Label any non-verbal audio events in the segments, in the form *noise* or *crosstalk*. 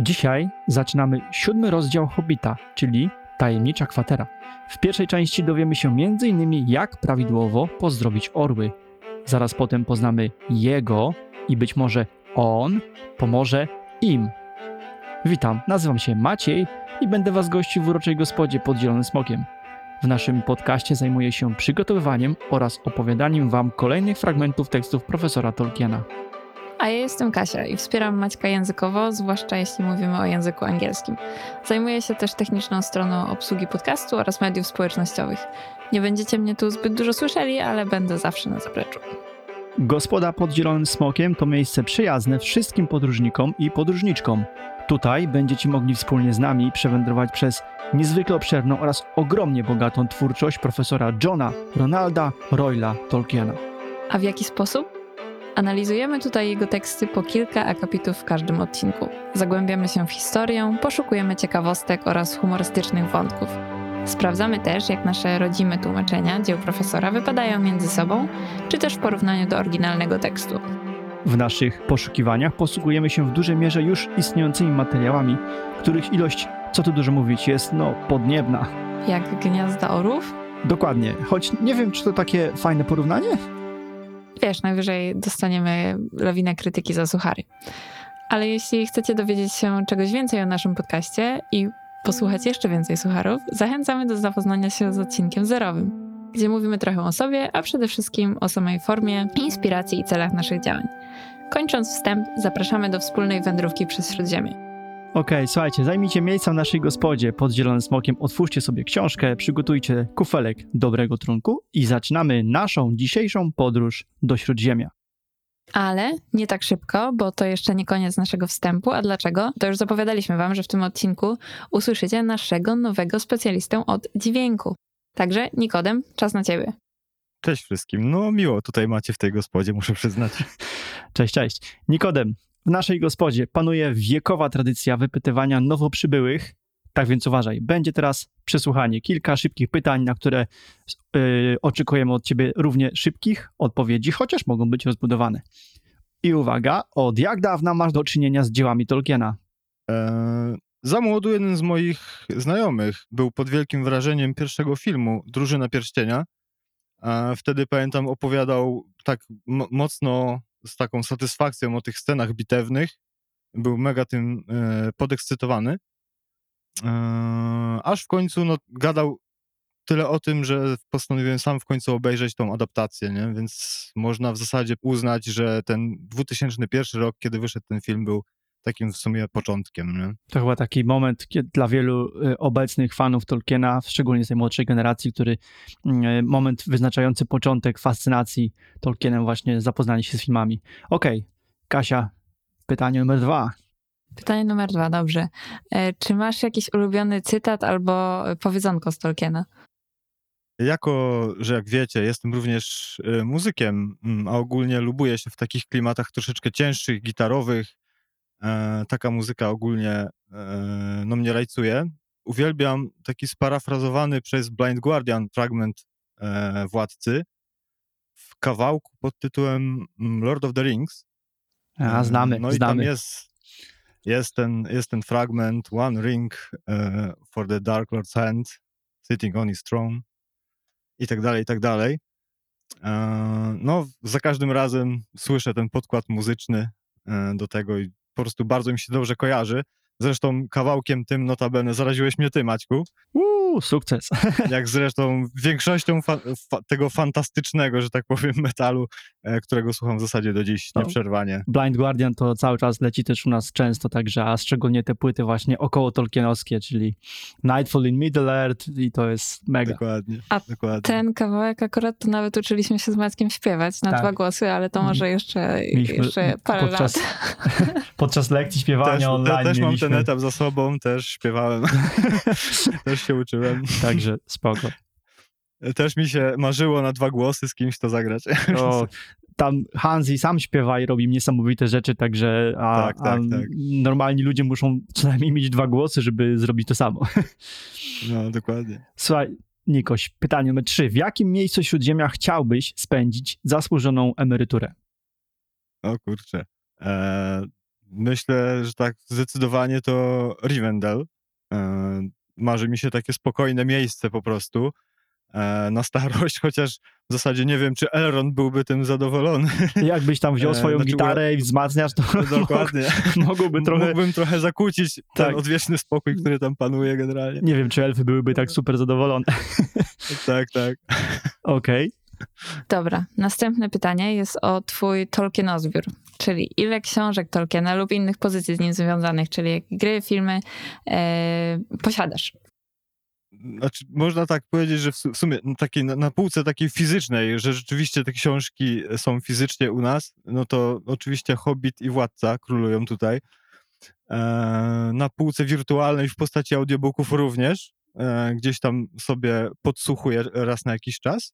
Dzisiaj zaczynamy siódmy rozdział Hobbita, czyli Tajemnicza Kwatera. W pierwszej części dowiemy się m.in. jak prawidłowo pozdrowić orły. Zaraz potem poznamy jego i być może on pomoże im. Witam, nazywam się Maciej i będę Was gościł w uroczej gospodzie pod Zielonym Smokiem. W naszym podcaście zajmuję się przygotowywaniem oraz opowiadaniem Wam kolejnych fragmentów tekstów profesora Tolkiena. A ja jestem Kasia i wspieram Maćka językowo, zwłaszcza jeśli mówimy o języku angielskim. Zajmuję się też techniczną stroną obsługi podcastu oraz mediów społecznościowych. Nie będziecie mnie tu zbyt dużo słyszeli, ale będę zawsze na zapleczu. Gospoda pod Zielonym Smokiem to miejsce przyjazne wszystkim podróżnikom i podróżniczkom. Tutaj będziecie mogli wspólnie z nami przewędrować przez niezwykle obszerną oraz ogromnie bogatą twórczość profesora Johna Ronalda Royla Tolkiena. A w jaki sposób? Analizujemy tutaj jego teksty po kilka akapitów w każdym odcinku. Zagłębiamy się w historię, poszukujemy ciekawostek oraz humorystycznych wątków. Sprawdzamy też, jak nasze rodzime tłumaczenia dzieł profesora wypadają między sobą, czy też w porównaniu do oryginalnego tekstu. W naszych poszukiwaniach posługujemy się w dużej mierze już istniejącymi materiałami, których ilość, co tu dużo mówić, jest no podniebna. Jak gniazda orów? Dokładnie, choć nie wiem, czy to takie fajne porównanie? Wiesz, najwyżej dostaniemy lawinę krytyki za suchary. Ale jeśli chcecie dowiedzieć się czegoś więcej o naszym podcaście i posłuchać jeszcze więcej sucharów, zachęcamy do zapoznania się z odcinkiem zerowym, gdzie mówimy trochę o sobie, a przede wszystkim o samej formie, inspiracji i celach naszych działań. Kończąc wstęp, zapraszamy do wspólnej wędrówki przez Śródziemie. Okej, słuchajcie, zajmijcie miejsca w naszej gospodzie pod Zielonym Smokiem, otwórzcie sobie książkę, przygotujcie kufelek dobrego trunku i zaczynamy naszą dzisiejszą podróż do Śródziemia. Ale nie tak szybko, bo to jeszcze nie koniec naszego wstępu. A dlaczego? To już zapowiadaliśmy Wam, że w tym odcinku usłyszycie naszego nowego specjalistę od dźwięku. Także Nikodem, czas na Ciebie. Cześć wszystkim. No miło tutaj macie w tej gospodzie, muszę przyznać. Cześć, cześć. Nikodem, w naszej gospodzie panuje wiekowa tradycja wypytywania nowo przybyłych. Tak więc uważaj, będzie teraz przesłuchanie. Kilka szybkich pytań, na które yy, oczekujemy od ciebie równie szybkich odpowiedzi, chociaż mogą być rozbudowane. I uwaga, od jak dawna masz do czynienia z dziełami Tolkiena? Eee, za młodu jeden z moich znajomych był pod wielkim wrażeniem pierwszego filmu Drużyna Pierścienia. Eee, wtedy pamiętam opowiadał tak mocno z taką satysfakcją o tych scenach bitewnych. Był mega tym e, podekscytowany. E, aż w końcu no, gadał tyle o tym, że postanowiłem sam w końcu obejrzeć tą adaptację, nie? więc można w zasadzie uznać, że ten 2001 rok, kiedy wyszedł ten film, był takim w sumie początkiem. Nie? To chyba taki moment kiedy dla wielu y, obecnych fanów Tolkiena, szczególnie z tej młodszej generacji, który y, moment wyznaczający początek fascynacji Tolkienem, właśnie zapoznanie się z filmami. Okej, okay. Kasia, pytanie numer dwa. Pytanie numer dwa, dobrze. E, czy masz jakiś ulubiony cytat albo powiedzonko z Tolkiena? Jako, że jak wiecie, jestem również y, muzykiem, mm, a ogólnie lubuję się w takich klimatach troszeczkę cięższych, gitarowych, taka muzyka ogólnie e, no, mnie rajcuje. Uwielbiam taki sparafrazowany przez Blind Guardian fragment e, Władcy w kawałku pod tytułem mm, Lord of the Rings. A, znamy, no znamy. i tam jest, jest, ten, jest ten fragment One ring for the Dark Lord's hand sitting on his throne i tak dalej, i tak dalej. No, za każdym razem słyszę ten podkład muzyczny do tego i po prostu bardzo mi się dobrze kojarzy. Zresztą kawałkiem tym notabene zaraziłeś mnie ty, Maćku. Uuu, sukces. *laughs* Jak zresztą większością fa fa tego fantastycznego, że tak powiem, metalu, e, którego słucham w zasadzie do dziś no. nieprzerwanie. Blind Guardian to cały czas leci też u nas często, także, a szczególnie te płyty właśnie około Tolkienowskie, czyli Nightfall in Middle-earth i to jest mega. Dokładnie. A dokładnie. ten kawałek akurat to nawet uczyliśmy się z Maćkiem śpiewać na tak. dwa głosy, ale to może mhm. jeszcze, jeszcze parę podczas, lat. *laughs* podczas lekcji śpiewania też, online Też mam ten etap za sobą, też śpiewałem, *laughs* też się uczyłem. *laughs* Także spoko. Też mi się marzyło na dwa głosy z kimś to zagrać. O, tam Hansi sam śpiewa i robi niesamowite rzeczy, także a, tak, tak, a tak. normalni ludzie muszą co najmniej mieć dwa głosy, żeby zrobić to samo. No, dokładnie. Słuchaj, Nikoś, pytanie numer trzy. W jakim miejscu Śródziemia chciałbyś spędzić zasłużoną emeryturę? O kurczę. Eee, myślę, że tak zdecydowanie to Rivendell. E, marzy mi się takie spokojne miejsce po prostu e, na starość, *laughs* chociaż w zasadzie nie wiem, czy Elrond byłby tym zadowolony. Jakbyś tam wziął E, swoją znaczy, gitarę i wzmacniasz, to *laughs* Dokładnie. mogłoby trochę... Mógłbym trochę zakłócić ten Tak. odwieczny spokój, który tam panuje generalnie. Nie wiem, czy elfy byłyby tak super zadowolone. *laughs* Tak, tak. Okej. Dobra, następne pytanie jest o twój Tolkienozbiór, czyli ile książek Tolkiena lub innych pozycji z nim związanych, czyli gry, filmy, e, posiadasz. Znaczy, można tak powiedzieć, że w su- w sumie no, na, na półce takiej fizycznej, że rzeczywiście te książki są fizycznie u nas, no to oczywiście Hobbit i Władca królują tutaj. E, na półce wirtualnej w postaci audiobooków również. E, gdzieś tam sobie podsłuchuję raz na jakiś czas.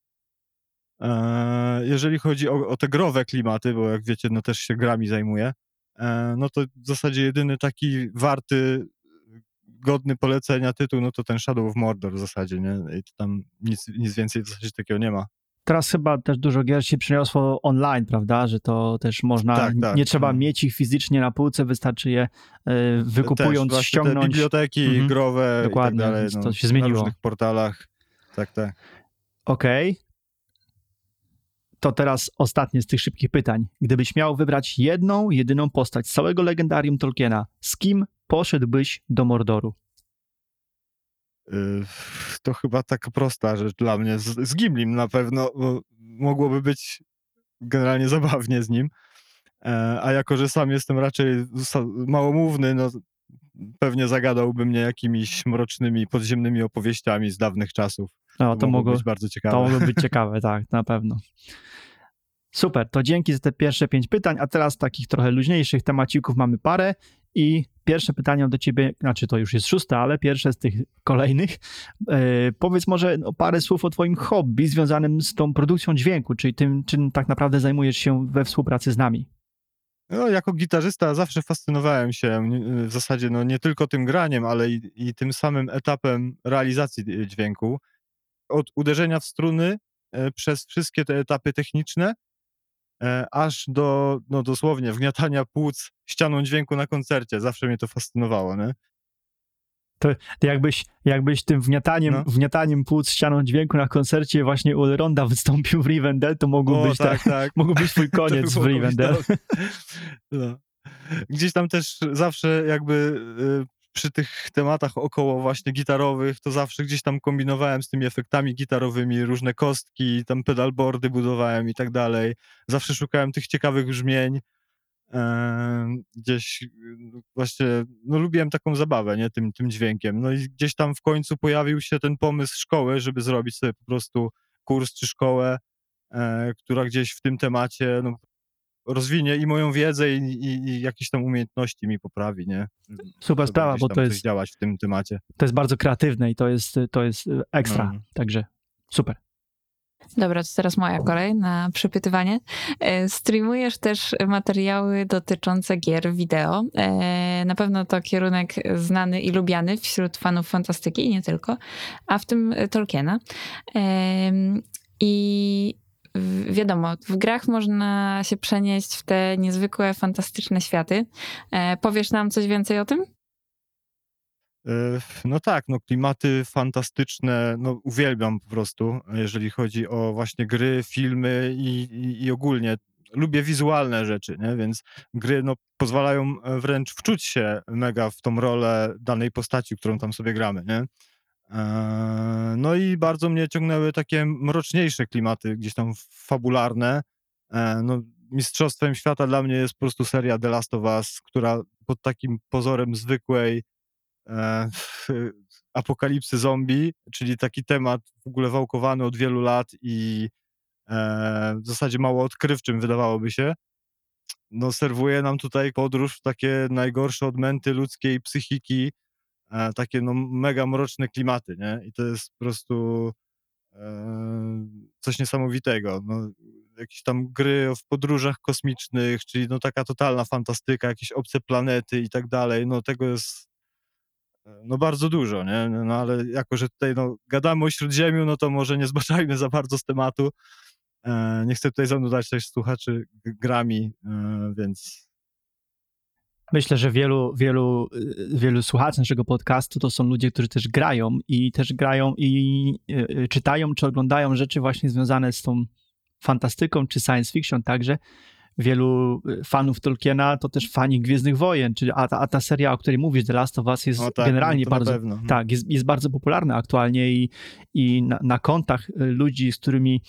E, jeżeli chodzi o, o te growe klimaty, bo jak wiecie, no też się grami zajmuję, e, no to w zasadzie jedyny taki warty godny polecenia tytuł, no to ten Shadow of Mordor w zasadzie, nie? I to tam nic, nic więcej w zasadzie takiego nie ma. Teraz chyba też dużo gier się przeniosło online, prawda? Że to też można, Tak, tak. nie trzeba Mm. mieć ich fizycznie na półce, wystarczy je e, wykupując, Też ściągnąć. Te biblioteki Mhm. growe Dokładnie, i tak dalej. No, to się zmieniło. Na różnych portalach. Tak, tak. Okej. To teraz ostatnie z tych szybkich pytań. Gdybyś miał wybrać jedną, jedyną postać z całego legendarium Tolkiena, z kim poszedłbyś do Mordoru? Y, To chyba taka prosta rzecz dla mnie. Z, z Gimlim na pewno mogłoby być generalnie zabawnie z nim. E, A jako, że sam jestem raczej małomówny, no pewnie zagadałby mnie jakimiś mrocznymi, podziemnymi opowieściami z dawnych czasów. No, to, mogło, być bardzo ciekawe. to mogło być *laughs* ciekawe, tak, na pewno. Super, to dzięki za te pierwsze pięć pytań, a teraz takich trochę luźniejszych temacików mamy parę i pierwsze pytanie do ciebie, znaczy to już jest szóste, ale pierwsze z tych kolejnych. E, powiedz może no, parę słów o twoim hobby związanym z tą produkcją dźwięku, czyli tym, czym tak naprawdę zajmujesz się we współpracy z nami. No, jako gitarzysta zawsze fascynowałem się nie- w zasadzie no, nie tylko tym graniem, ale i, i tym samym etapem realizacji d- dźwięku. Od uderzenia w struny e, przez wszystkie te etapy techniczne, e, aż do no, dosłownie wgniatania płuc ścianą dźwięku na koncercie. Zawsze mnie to fascynowało. Nie? Ty jakbyś, jakbyś tym wgniataniem, No. wgniataniem płuc ścianą dźwięku na koncercie właśnie u Ronda wystąpił w Rivendell, to mógł O, być tak, tak. *laughs* mógł być twój *laughs* To koniec w Rivendell. *laughs* No. Gdzieś tam też zawsze jakby y, przy tych tematach około właśnie gitarowych, to zawsze gdzieś tam kombinowałem z tymi efektami gitarowymi, różne kostki, tam pedalboardy budowałem i tak dalej. Zawsze szukałem tych ciekawych brzmień. Gdzieś y, właśnie, no lubiłem taką zabawę, nie, tym, tym dźwiękiem. No i gdzieś tam w końcu pojawił się ten pomysł szkoły, żeby zrobić sobie po prostu kurs czy szkołę, e, która gdzieś w tym temacie no, rozwinie i moją wiedzę i, i, i jakieś tam umiejętności mi poprawi, nie? Super Żeby sprawa, bo to jest, działać w tym temacie. to jest bardzo kreatywne i to jest, to jest e, ekstra. No. Także super. Dobra, to teraz moja kolej na przepytywanie. E, Streamujesz też materiały dotyczące gier wideo. E, Na pewno to kierunek znany i lubiany wśród fanów fantastyki i nie tylko, a w tym Tolkiena. Em, I wiadomo, w grach można się przenieść w te niezwykłe, fantastyczne światy. E, Powiesz nam coś więcej o tym? E, No tak, no klimaty fantastyczne, no uwielbiam po prostu, jeżeli chodzi o właśnie gry, filmy i, i, i ogólnie. Lubię wizualne rzeczy, nie? więc gry no, pozwalają e, wręcz wczuć się mega w tą rolę danej postaci, którą tam sobie gramy. Nie? E, No i bardzo mnie ciągnęły takie mroczniejsze klimaty, gdzieś tam fabularne. E, No, mistrzostwem świata dla mnie jest po prostu seria The Last of Us, która pod takim pozorem zwykłej e, *laughs* apokalipsy zombie, czyli taki temat w ogóle wałkowany od wielu lat i e, w zasadzie mało odkrywczym wydawałoby się. No, serwuje nam tutaj podróż w takie najgorsze odmęty ludzkiej psychiki, e, takie no, mega mroczne klimaty, nie? I to jest po prostu coś niesamowitego. No, jakieś tam gry w podróżach kosmicznych, czyli no taka totalna fantastyka, jakieś obce planety i tak dalej, no tego jest no bardzo dużo, nie? No ale jako, że tutaj no, gadamy o Śródziemiu, no to może nie *laughs* zbaczajmy za bardzo z tematu. E, nie chcę tutaj zanudzać też słuchaczy grami, e, więc Myślę, że wielu, wielu, y, wielu słuchaczy naszego podcastu to są ludzie, którzy też grają i też grają i y, y, czytają czy oglądają rzeczy właśnie związane z tą fantastyką czy science fiction także. Wielu y, fanów Tolkiena to też fani Gwiezdnych Wojen, czyli, a, ta, a ta seria, o której mówisz, The Last of Us jest tak, generalnie no bardzo, tak, jest, jest bardzo popularna aktualnie i, i na, na kontach y, ludzi, z którymi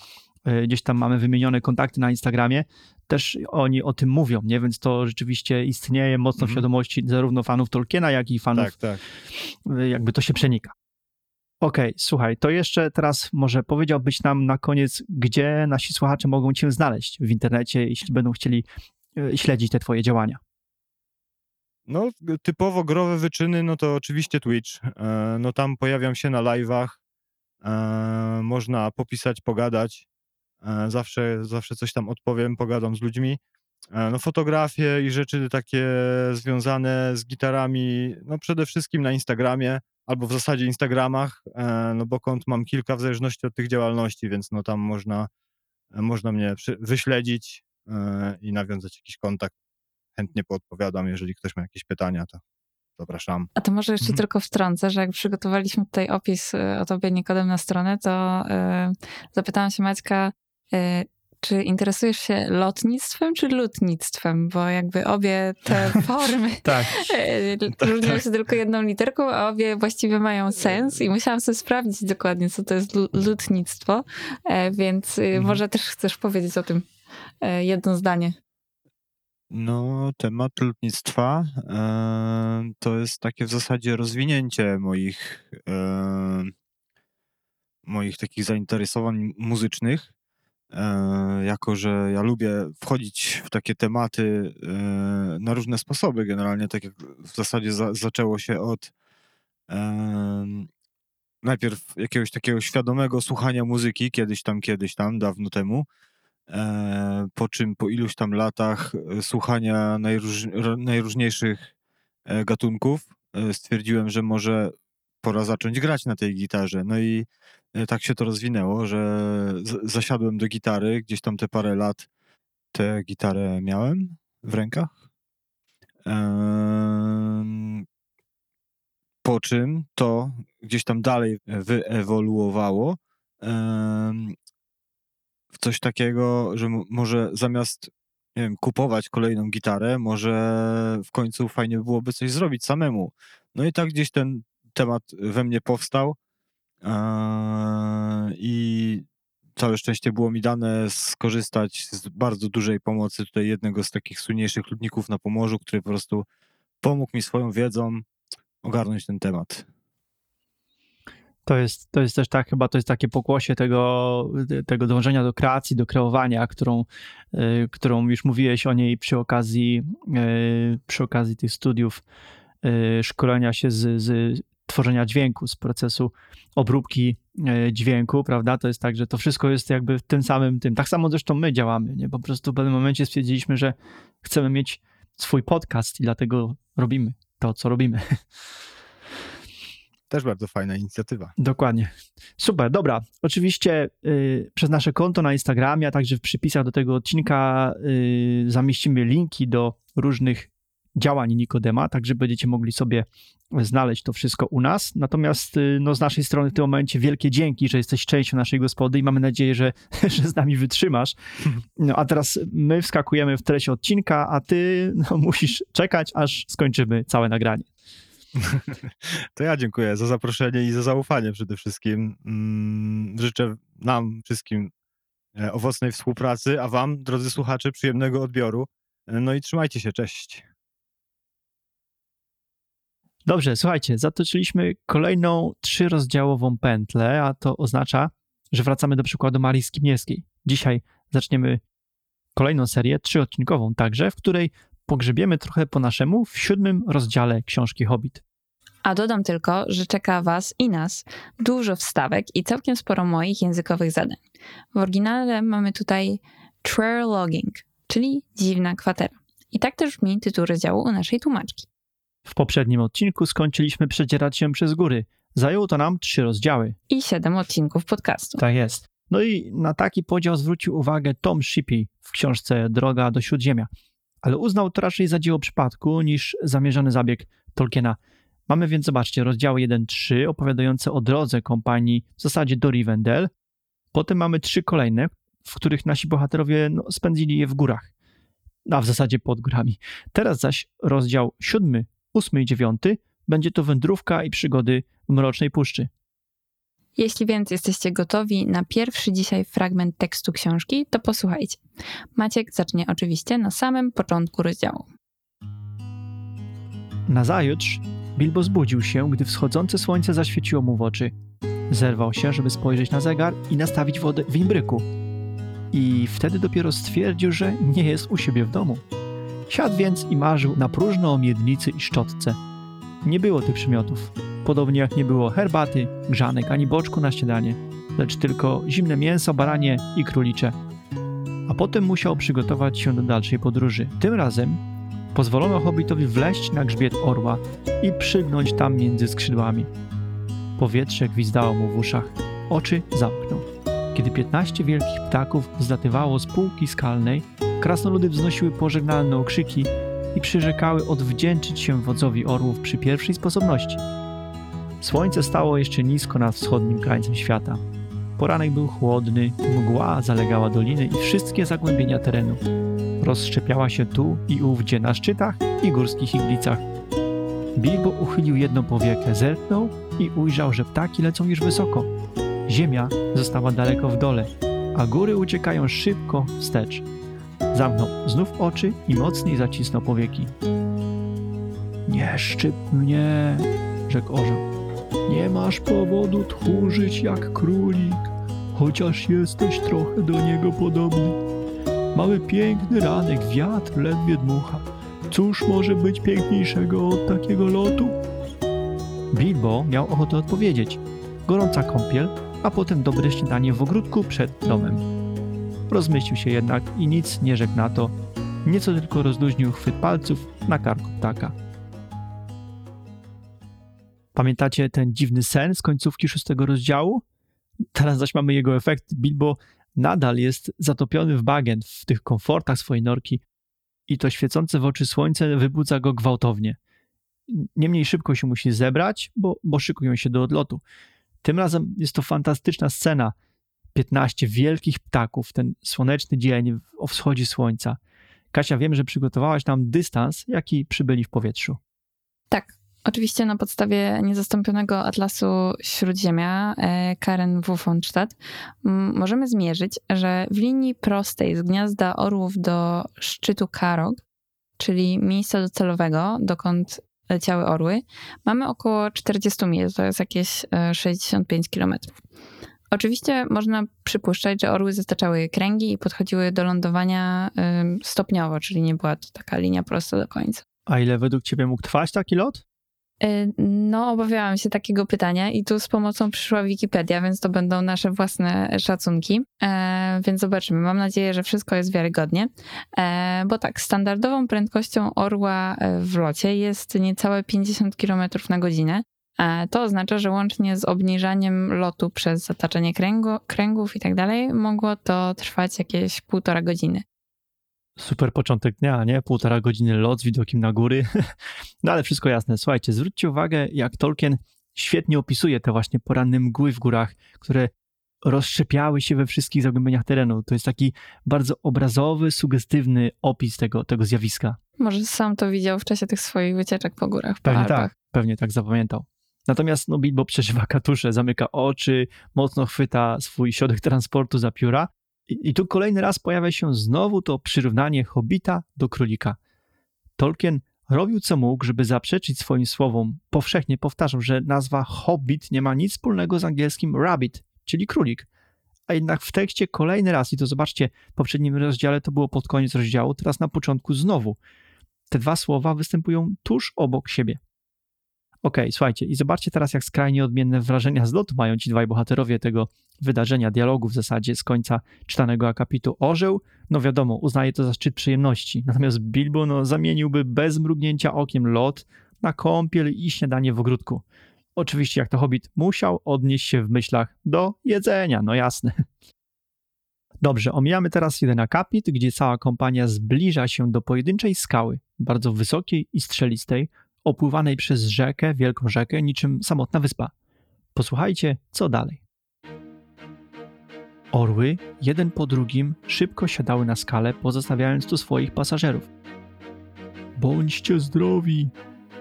y, gdzieś tam mamy wymienione kontakty na Instagramie, też oni o tym mówią, nie? Więc to rzeczywiście istnieje mocno w Mhm. świadomości zarówno fanów Tolkiena, jak i fanów, Tak, tak. jakby to się przenika. Okej, słuchaj, to jeszcze teraz może powiedziałbyś nam na koniec, gdzie nasi słuchacze mogą cię znaleźć w internecie, jeśli będą chcieli y, śledzić te twoje działania. No, typowo growe wyczyny, no to oczywiście Twitch. E, No tam pojawiam się na live'ach. E, Można popisać, pogadać. E, Zawsze, zawsze coś tam odpowiem, pogadam z ludźmi. E, No fotografie i rzeczy takie związane z gitarami, no przede wszystkim na Instagramie, albo w zasadzie Instagramach, e, no bo kont mam kilka w zależności od tych działalności, więc no tam można, można mnie wyśledzić e, i nawiązać jakiś kontakt chętnie poodpowiadam, jeżeli ktoś ma jakieś pytania, to zapraszam. A to może jeszcze Mhm. tylko wtrącę, że jak przygotowaliśmy tutaj opis o tobie Nikodem na stronę, to zapytałam się Maćka, czy interesujesz się lotnictwem czy lutnictwem? Bo jakby obie te *laughs* formy Tak. y, *laughs* Tak, różnią tak. się tylko jedną literką, a obie właściwie mają sens i musiałam sobie sprawdzić dokładnie, co to jest lu- lutnictwo, e, więc y, Mhm. może też chcesz powiedzieć o tym e, jedno zdanie. No, temat lotnictwa e, to jest takie w zasadzie rozwinięcie moich, e, moich takich zainteresowań muzycznych. E, jako, że ja lubię wchodzić w takie tematy e, na różne sposoby, generalnie tak jak w zasadzie za, zaczęło się od najpierw jakiegoś takiego świadomego słuchania muzyki, kiedyś tam, kiedyś tam, dawno temu. E, po czym po iluś tam latach słuchania najróż, najróżniejszych gatunków stwierdziłem, że może pora zacząć grać na tej gitarze. No i tak się to rozwinęło, że zasiadłem do gitary, gdzieś tam te parę lat tę gitarę miałem w rękach. Po czym to gdzieś tam dalej wyewoluowało w coś takiego, że może zamiast nie wiem, kupować kolejną gitarę, może w końcu fajnie byłoby coś zrobić samemu. No i tak gdzieś ten temat we mnie powstał i całe szczęście było mi dane skorzystać z bardzo dużej pomocy tutaj jednego z takich słynniejszych ludników na Pomorzu, który po prostu pomógł mi swoją wiedzą ogarnąć ten temat. To jest, to jest też tak, chyba to jest takie pokłosie tego, tego dążenia do kreacji, do kreowania, którą, y, którą już mówiłeś o niej przy okazji, y, przy okazji tych studiów y, szkolenia się z, z tworzenia dźwięku, z procesu obróbki y, dźwięku, prawda? To jest tak, że to wszystko jest jakby w tym samym tym. Tak samo zresztą my działamy, nie? Po prostu w pewnym momencie stwierdziliśmy, że chcemy mieć swój podcast i dlatego robimy to, co robimy. Też bardzo fajna inicjatywa. Dokładnie. Super, dobra. Oczywiście y, przez nasze konto na Instagramie, a także w przypisach do tego odcinka y, zamieścimy linki do różnych działań Nikodema, tak będziecie mogli sobie znaleźć to wszystko u nas. Natomiast y, no, z naszej strony w tym momencie wielkie dzięki, że jesteś częścią naszej gospody i mamy nadzieję, że, *laughs* że z nami wytrzymasz. No a teraz my wskakujemy w treść odcinka, a ty no, musisz czekać, aż skończymy całe nagranie. *laughs* To ja dziękuję za zaproszenie i za zaufanie przede wszystkim. Mm, Życzę nam wszystkim e, owocnej współpracy, a wam, drodzy słuchacze, przyjemnego odbioru. No i trzymajcie się, cześć. Dobrze, słuchajcie, zatoczyliśmy kolejną trzyrozdziałową pętlę, a to oznacza, że wracamy do przykładu Marii Skibniewskiej. Dzisiaj zaczniemy kolejną serię, trzyodcinkową także, w której pogrzebiemy trochę po naszemu w siódmym rozdziale książki Hobbit. A dodam tylko, że czeka Was i nas dużo wstawek i całkiem sporo moich językowych zadań. W oryginale mamy tutaj Trail Logging, czyli dziwna kwatera. I tak też brzmi tytuł rozdziału u naszej tłumaczki. W poprzednim odcinku skończyliśmy przedzierać się przez góry. Zajęło to nam trzy rozdziały. I siedem odcinków podcastu. Tak jest. No i na taki podział zwrócił uwagę Tom Shippey w książce Droga do Śródziemia. ale uznał to raczej za dzieło przypadku niż zamierzony zabieg Tolkiena. Mamy więc, zobaczcie, rozdziały 1-3 opowiadające o drodze kompanii w zasadzie do Rivendell. Potem mamy trzy kolejne, w których nasi bohaterowie no, spędzili je w górach, a w zasadzie pod górami. Teraz zaś rozdział 7, 8 i 9 będzie to wędrówka i przygody w Mrocznej Puszczy. Jeśli więc jesteście gotowi na pierwszy dzisiaj fragment tekstu książki, to posłuchajcie. Maciek zacznie oczywiście na samym początku rozdziału. Nazajutrz Bilbo zbudził się, gdy wschodzące słońce zaświeciło mu w oczy. Zerwał się, żeby spojrzeć na zegar i nastawić wodę w imbryku. I wtedy dopiero stwierdził, że nie jest u siebie w domu. Siadł więc i marzył na próżno o miednicy i szczotce. Nie było tych przymiotów, podobnie jak nie było herbaty, grzanek ani boczku na śniadanie, lecz tylko zimne mięso, baranie i królicze. A potem musiał przygotować się do dalszej podróży. Tym razem pozwolono hobbitowi wleść na grzbiet orła i przygnąć tam między skrzydłami. Powietrze gwizdało mu w uszach, oczy zamknął. Kiedy piętnaście wielkich ptaków zlatywało z półki skalnej, krasnoludy wznosiły pożegnalne okrzyki i przyrzekały odwdzięczyć się wodzowi orłów przy pierwszej sposobności. Słońce stało jeszcze nisko nad wschodnim krańcem świata. Poranek był chłodny, mgła zalegała doliny i wszystkie zagłębienia terenu. Rozszczepiała się tu i ówdzie na szczytach i górskich iglicach. Bilbo uchylił jedną powiekę, zerknął i ujrzał, że ptaki lecą już wysoko. Ziemia została daleko w dole, a góry uciekają szybko wstecz. Zamknął znów oczy i mocniej zacisnął powieki. Nie szczyp mnie, rzekł orzeł. Nie masz powodu tchórzyć jak królik, chociaż jesteś trochę do niego podobny. Mamy piękny ranek, wiatr ledwie dmucha. Cóż może być piękniejszego od takiego lotu? Bilbo miał ochotę odpowiedzieć. Gorąca kąpiel, a potem dobre śniadanie w ogródku przed domem. Rozmyślił się jednak i nic nie rzekł na to, nieco tylko rozluźnił chwyt palców na karku ptaka. Pamiętacie ten dziwny sen z końcówki szóstego rozdziału? Teraz zaś mamy jego efekt. Bilbo nadal jest zatopiony w bagien, w tych komfortach swojej norki i to świecące w oczy słońce wybudza go gwałtownie. Niemniej szybko się musi zebrać, bo, bo szykują się do odlotu. Tym razem jest to fantastyczna scena. 15 wielkich ptaków, ten słoneczny dzień o wschodzie słońca. Kasia, wiem, że przygotowałaś nam dystans, jaki przybyli w powietrzu. Tak, oczywiście na podstawie niezastąpionego atlasu Śródziemia e, Karen W. von możemy zmierzyć, że w linii prostej z gniazda orłów do szczytu Karog, czyli miejsca docelowego, dokąd leciały orły, mamy około 40 mil, to jest jakieś e, 65 kilometrów. Oczywiście można przypuszczać, że orły zataczały kręgi i podchodziły do lądowania stopniowo, czyli nie była to taka linia prosta do końca. A ile według ciebie mógł trwać taki lot? Y, No, obawiałam się takiego pytania i tu z pomocą przyszła Wikipedia, więc to będą nasze własne szacunki. E, więc zobaczymy. Mam nadzieję, że wszystko jest wiarygodnie. E, bo tak, standardową prędkością orła e, w locie jest niecałe 50 km na godzinę. E, to oznacza, że łącznie z obniżaniem lotu przez zataczanie kręgu, kręgów i tak dalej, mogło to trwać jakieś półtora godziny. Super początek dnia, nie? Półtora godziny lot z widokiem na góry. *laughs* No ale wszystko jasne. Słuchajcie, zwróćcie uwagę, jak Tolkien świetnie opisuje te właśnie poranne mgły w górach, które rozszczepiały się we wszystkich zagłębieniach terenu. To jest taki bardzo obrazowy, sugestywny opis tego, tego zjawiska. Może sam to widział w czasie tych swoich wycieczek po górach, po Pewnie Alpach. tak, pewnie tak zapamiętał. Natomiast no, Bilbo przeżywa katusze, zamyka oczy, mocno chwyta swój środek transportu za pióra. I, I tu kolejny raz pojawia się znowu to przyrównanie hobita do królika. Tolkien robił co mógł, żeby zaprzeczyć swoim słowom. Powszechnie powtarzał, że nazwa hobbit nie ma nic wspólnego z angielskim rabbit, czyli królik. A jednak w tekście kolejny raz, i to zobaczcie, w poprzednim rozdziale to było pod koniec rozdziału, teraz na początku znowu. Te dwa słowa występują tuż obok siebie. Okej, słuchajcie, i zobaczcie teraz, jak skrajnie odmienne wrażenia z lotu mają ci dwaj bohaterowie tego wydarzenia, dialogu w zasadzie z końca czytanego akapitu. Orzeł, no wiadomo, uznaje to za szczyt przyjemności, natomiast Bilbo, no, zamieniłby bez mrugnięcia okiem lot na kąpiel i śniadanie w ogródku. Oczywiście, jak to hobbit, musiał odnieść się w myślach do jedzenia, no jasne. Dobrze, omijamy teraz jeden akapit, gdzie cała kompania zbliża się do pojedynczej skały, bardzo wysokiej i strzelistej, opływanej przez rzekę, wielką rzekę, niczym samotna wyspa. Posłuchajcie, co dalej. Orły, jeden po drugim, szybko siadały na skale, pozostawiając tu swoich pasażerów. Bądźcie zdrowi!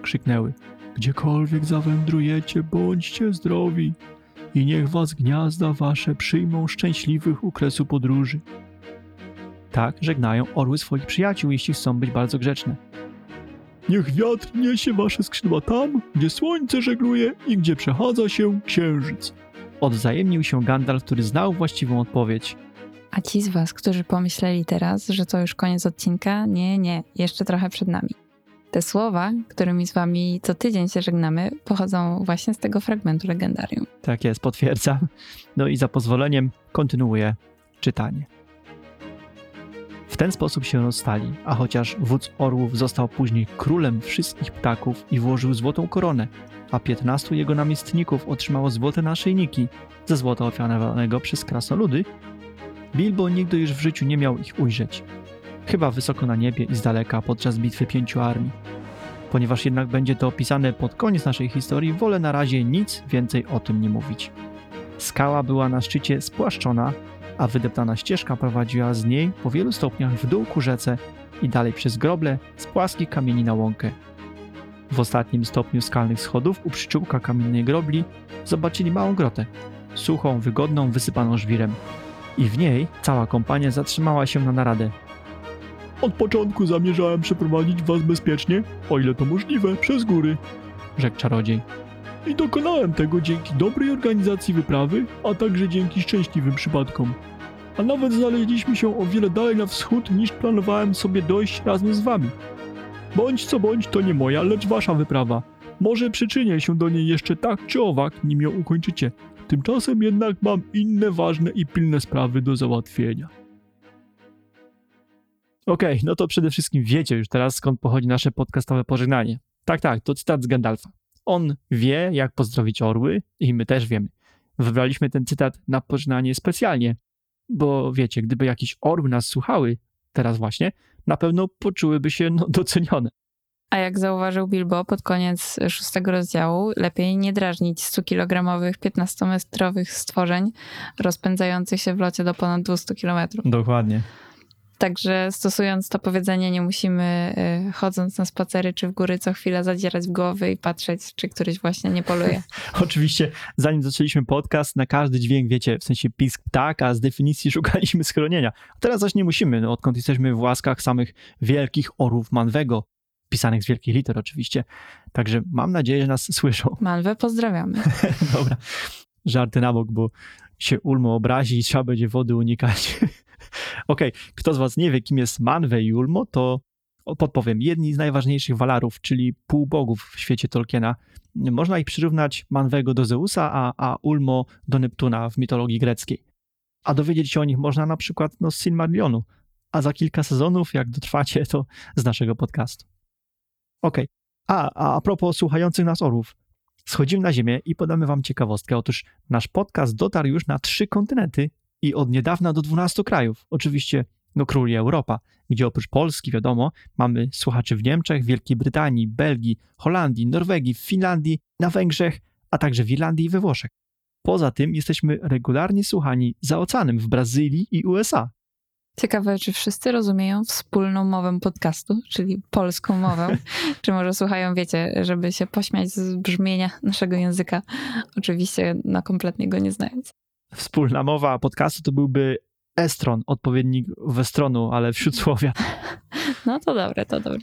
krzyknęły. Gdziekolwiek zawędrujecie, bądźcie zdrowi i niech was gniazda wasze przyjmą szczęśliwych u kresu podróży. Tak żegnają orły swoich przyjaciół, jeśli chcą być bardzo grzeczne. Niech wiatr niesie wasze skrzydła tam, gdzie słońce żegluje i gdzie przechadza się księżyc. Odwzajemnił się Gandalf, który znał właściwą odpowiedź. A ci z was, którzy pomyśleli teraz, że to już koniec odcinka, nie, nie, jeszcze trochę przed nami. Te słowa, którymi z wami co tydzień się żegnamy, pochodzą właśnie z tego fragmentu legendarium. Tak jest, potwierdzam. No i za pozwoleniem kontynuuję czytanie. W ten sposób się rozstali, a chociaż wódz orłów został później królem wszystkich ptaków i włożył złotą koronę, a piętnastu jego namiestników otrzymało złote naszyjniki ze złota ofiarowanego przez krasnoludy, Bilbo nigdy już w życiu nie miał ich ujrzeć. Chyba wysoko na niebie i z daleka podczas bitwy pięciu armii. Ponieważ jednak będzie to opisane pod koniec naszej historii, wolę na razie nic więcej o tym nie mówić. Skała była na szczycie spłaszczona, a wydeptana ścieżka prowadziła z niej po wielu stopniach w dół ku rzece i dalej przez groble z płaskich kamieni na łąkę. W ostatnim stopniu skalnych schodów u przyczółka kamiennej grobli zobaczyli małą grotę, suchą, wygodną, wysypaną żwirem. I w niej cała kompania zatrzymała się na naradę. Od początku zamierzałem przeprowadzić was bezpiecznie, o ile to możliwe, przez góry, rzekł czarodziej. I dokonałem tego dzięki dobrej organizacji wyprawy, a także dzięki szczęśliwym przypadkom. A nawet znaleźliśmy się o wiele dalej na wschód niż planowałem sobie dojść razem z wami. Bądź co bądź, to nie moja, lecz wasza wyprawa. Może przyczynię się do niej jeszcze tak czy owak, nim ją ukończycie. Tymczasem jednak mam inne ważne i pilne sprawy do załatwienia. Okej, no to przede wszystkim wiecie już teraz skąd pochodzi nasze podcastowe pożegnanie. Tak, tak, to cytat z Gandalfa. On wie, jak pozdrowić orły i my też wiemy. Wybraliśmy ten cytat na pożegnanie specjalnie, bo wiecie, gdyby jakieś orły nas słuchały, teraz właśnie, na pewno poczułyby się no, docenione. A jak zauważył Bilbo pod koniec szóstego rozdziału, lepiej nie drażnić 100-kilogramowych, 15-metrowych stworzeń rozpędzających się w locie do ponad 200 kilometrów. Dokładnie. Także stosując to powiedzenie, nie musimy y, chodząc na spacery czy w góry co chwilę zadzierać w głowy i patrzeć, czy któryś właśnie nie poluje. *laughs* Oczywiście, zanim zaczęliśmy podcast, na każdy dźwięk, wiecie, w sensie pisk ptaka, z definicji *laughs* szukaliśmy schronienia. A teraz zaś nie musimy, no, odkąd jesteśmy w łaskach samych wielkich orłów Manwego, pisanych z wielkich liter oczywiście. Także mam nadzieję, że nas słyszą. *laughs* Manwę pozdrawiamy. Dobra, żarty na bok, bo się Ulmo obrazi i trzeba będzie wody unikać. *laughs* Okej, okay. kto z was nie wie, kim jest Manwe i Ulmo, to podpowiem. Jedni z najważniejszych walarów, czyli półbogów w świecie Tolkiena. Można ich przyrównać Manwego do Zeusa, a, a Ulmo do Neptuna w mitologii greckiej. A dowiedzieć się o nich można na przykład no, z Silmarillionu, a za kilka sezonów, jak dotrwacie, to z naszego podcastu. Okej. Okay. A, a, a propos słuchających nas orłów. Schodzimy na ziemię i podamy wam ciekawostkę. Otóż nasz podcast dotarł już na trzy kontynenty i od niedawna do 12 krajów. Oczywiście no króli Europa, gdzie oprócz Polski, wiadomo, mamy słuchaczy w Niemczech, Wielkiej Brytanii, Belgii, Holandii, Norwegii, Finlandii, na Węgrzech, a także w Irlandii i we Włoszech. Poza tym jesteśmy regularnie słuchani za oceanem w Brazylii i USA. Ciekawe, czy wszyscy rozumieją wspólną mowę podcastu, czyli polską mowę, *laughs* czy może słuchają, wiecie, żeby się pośmiać z brzmienia naszego języka, oczywiście na kompletnie go nie znając. Wspólna mowa podcastu to byłby estron, odpowiednik westronu, ale wśród słowia. No to dobre, to dobre.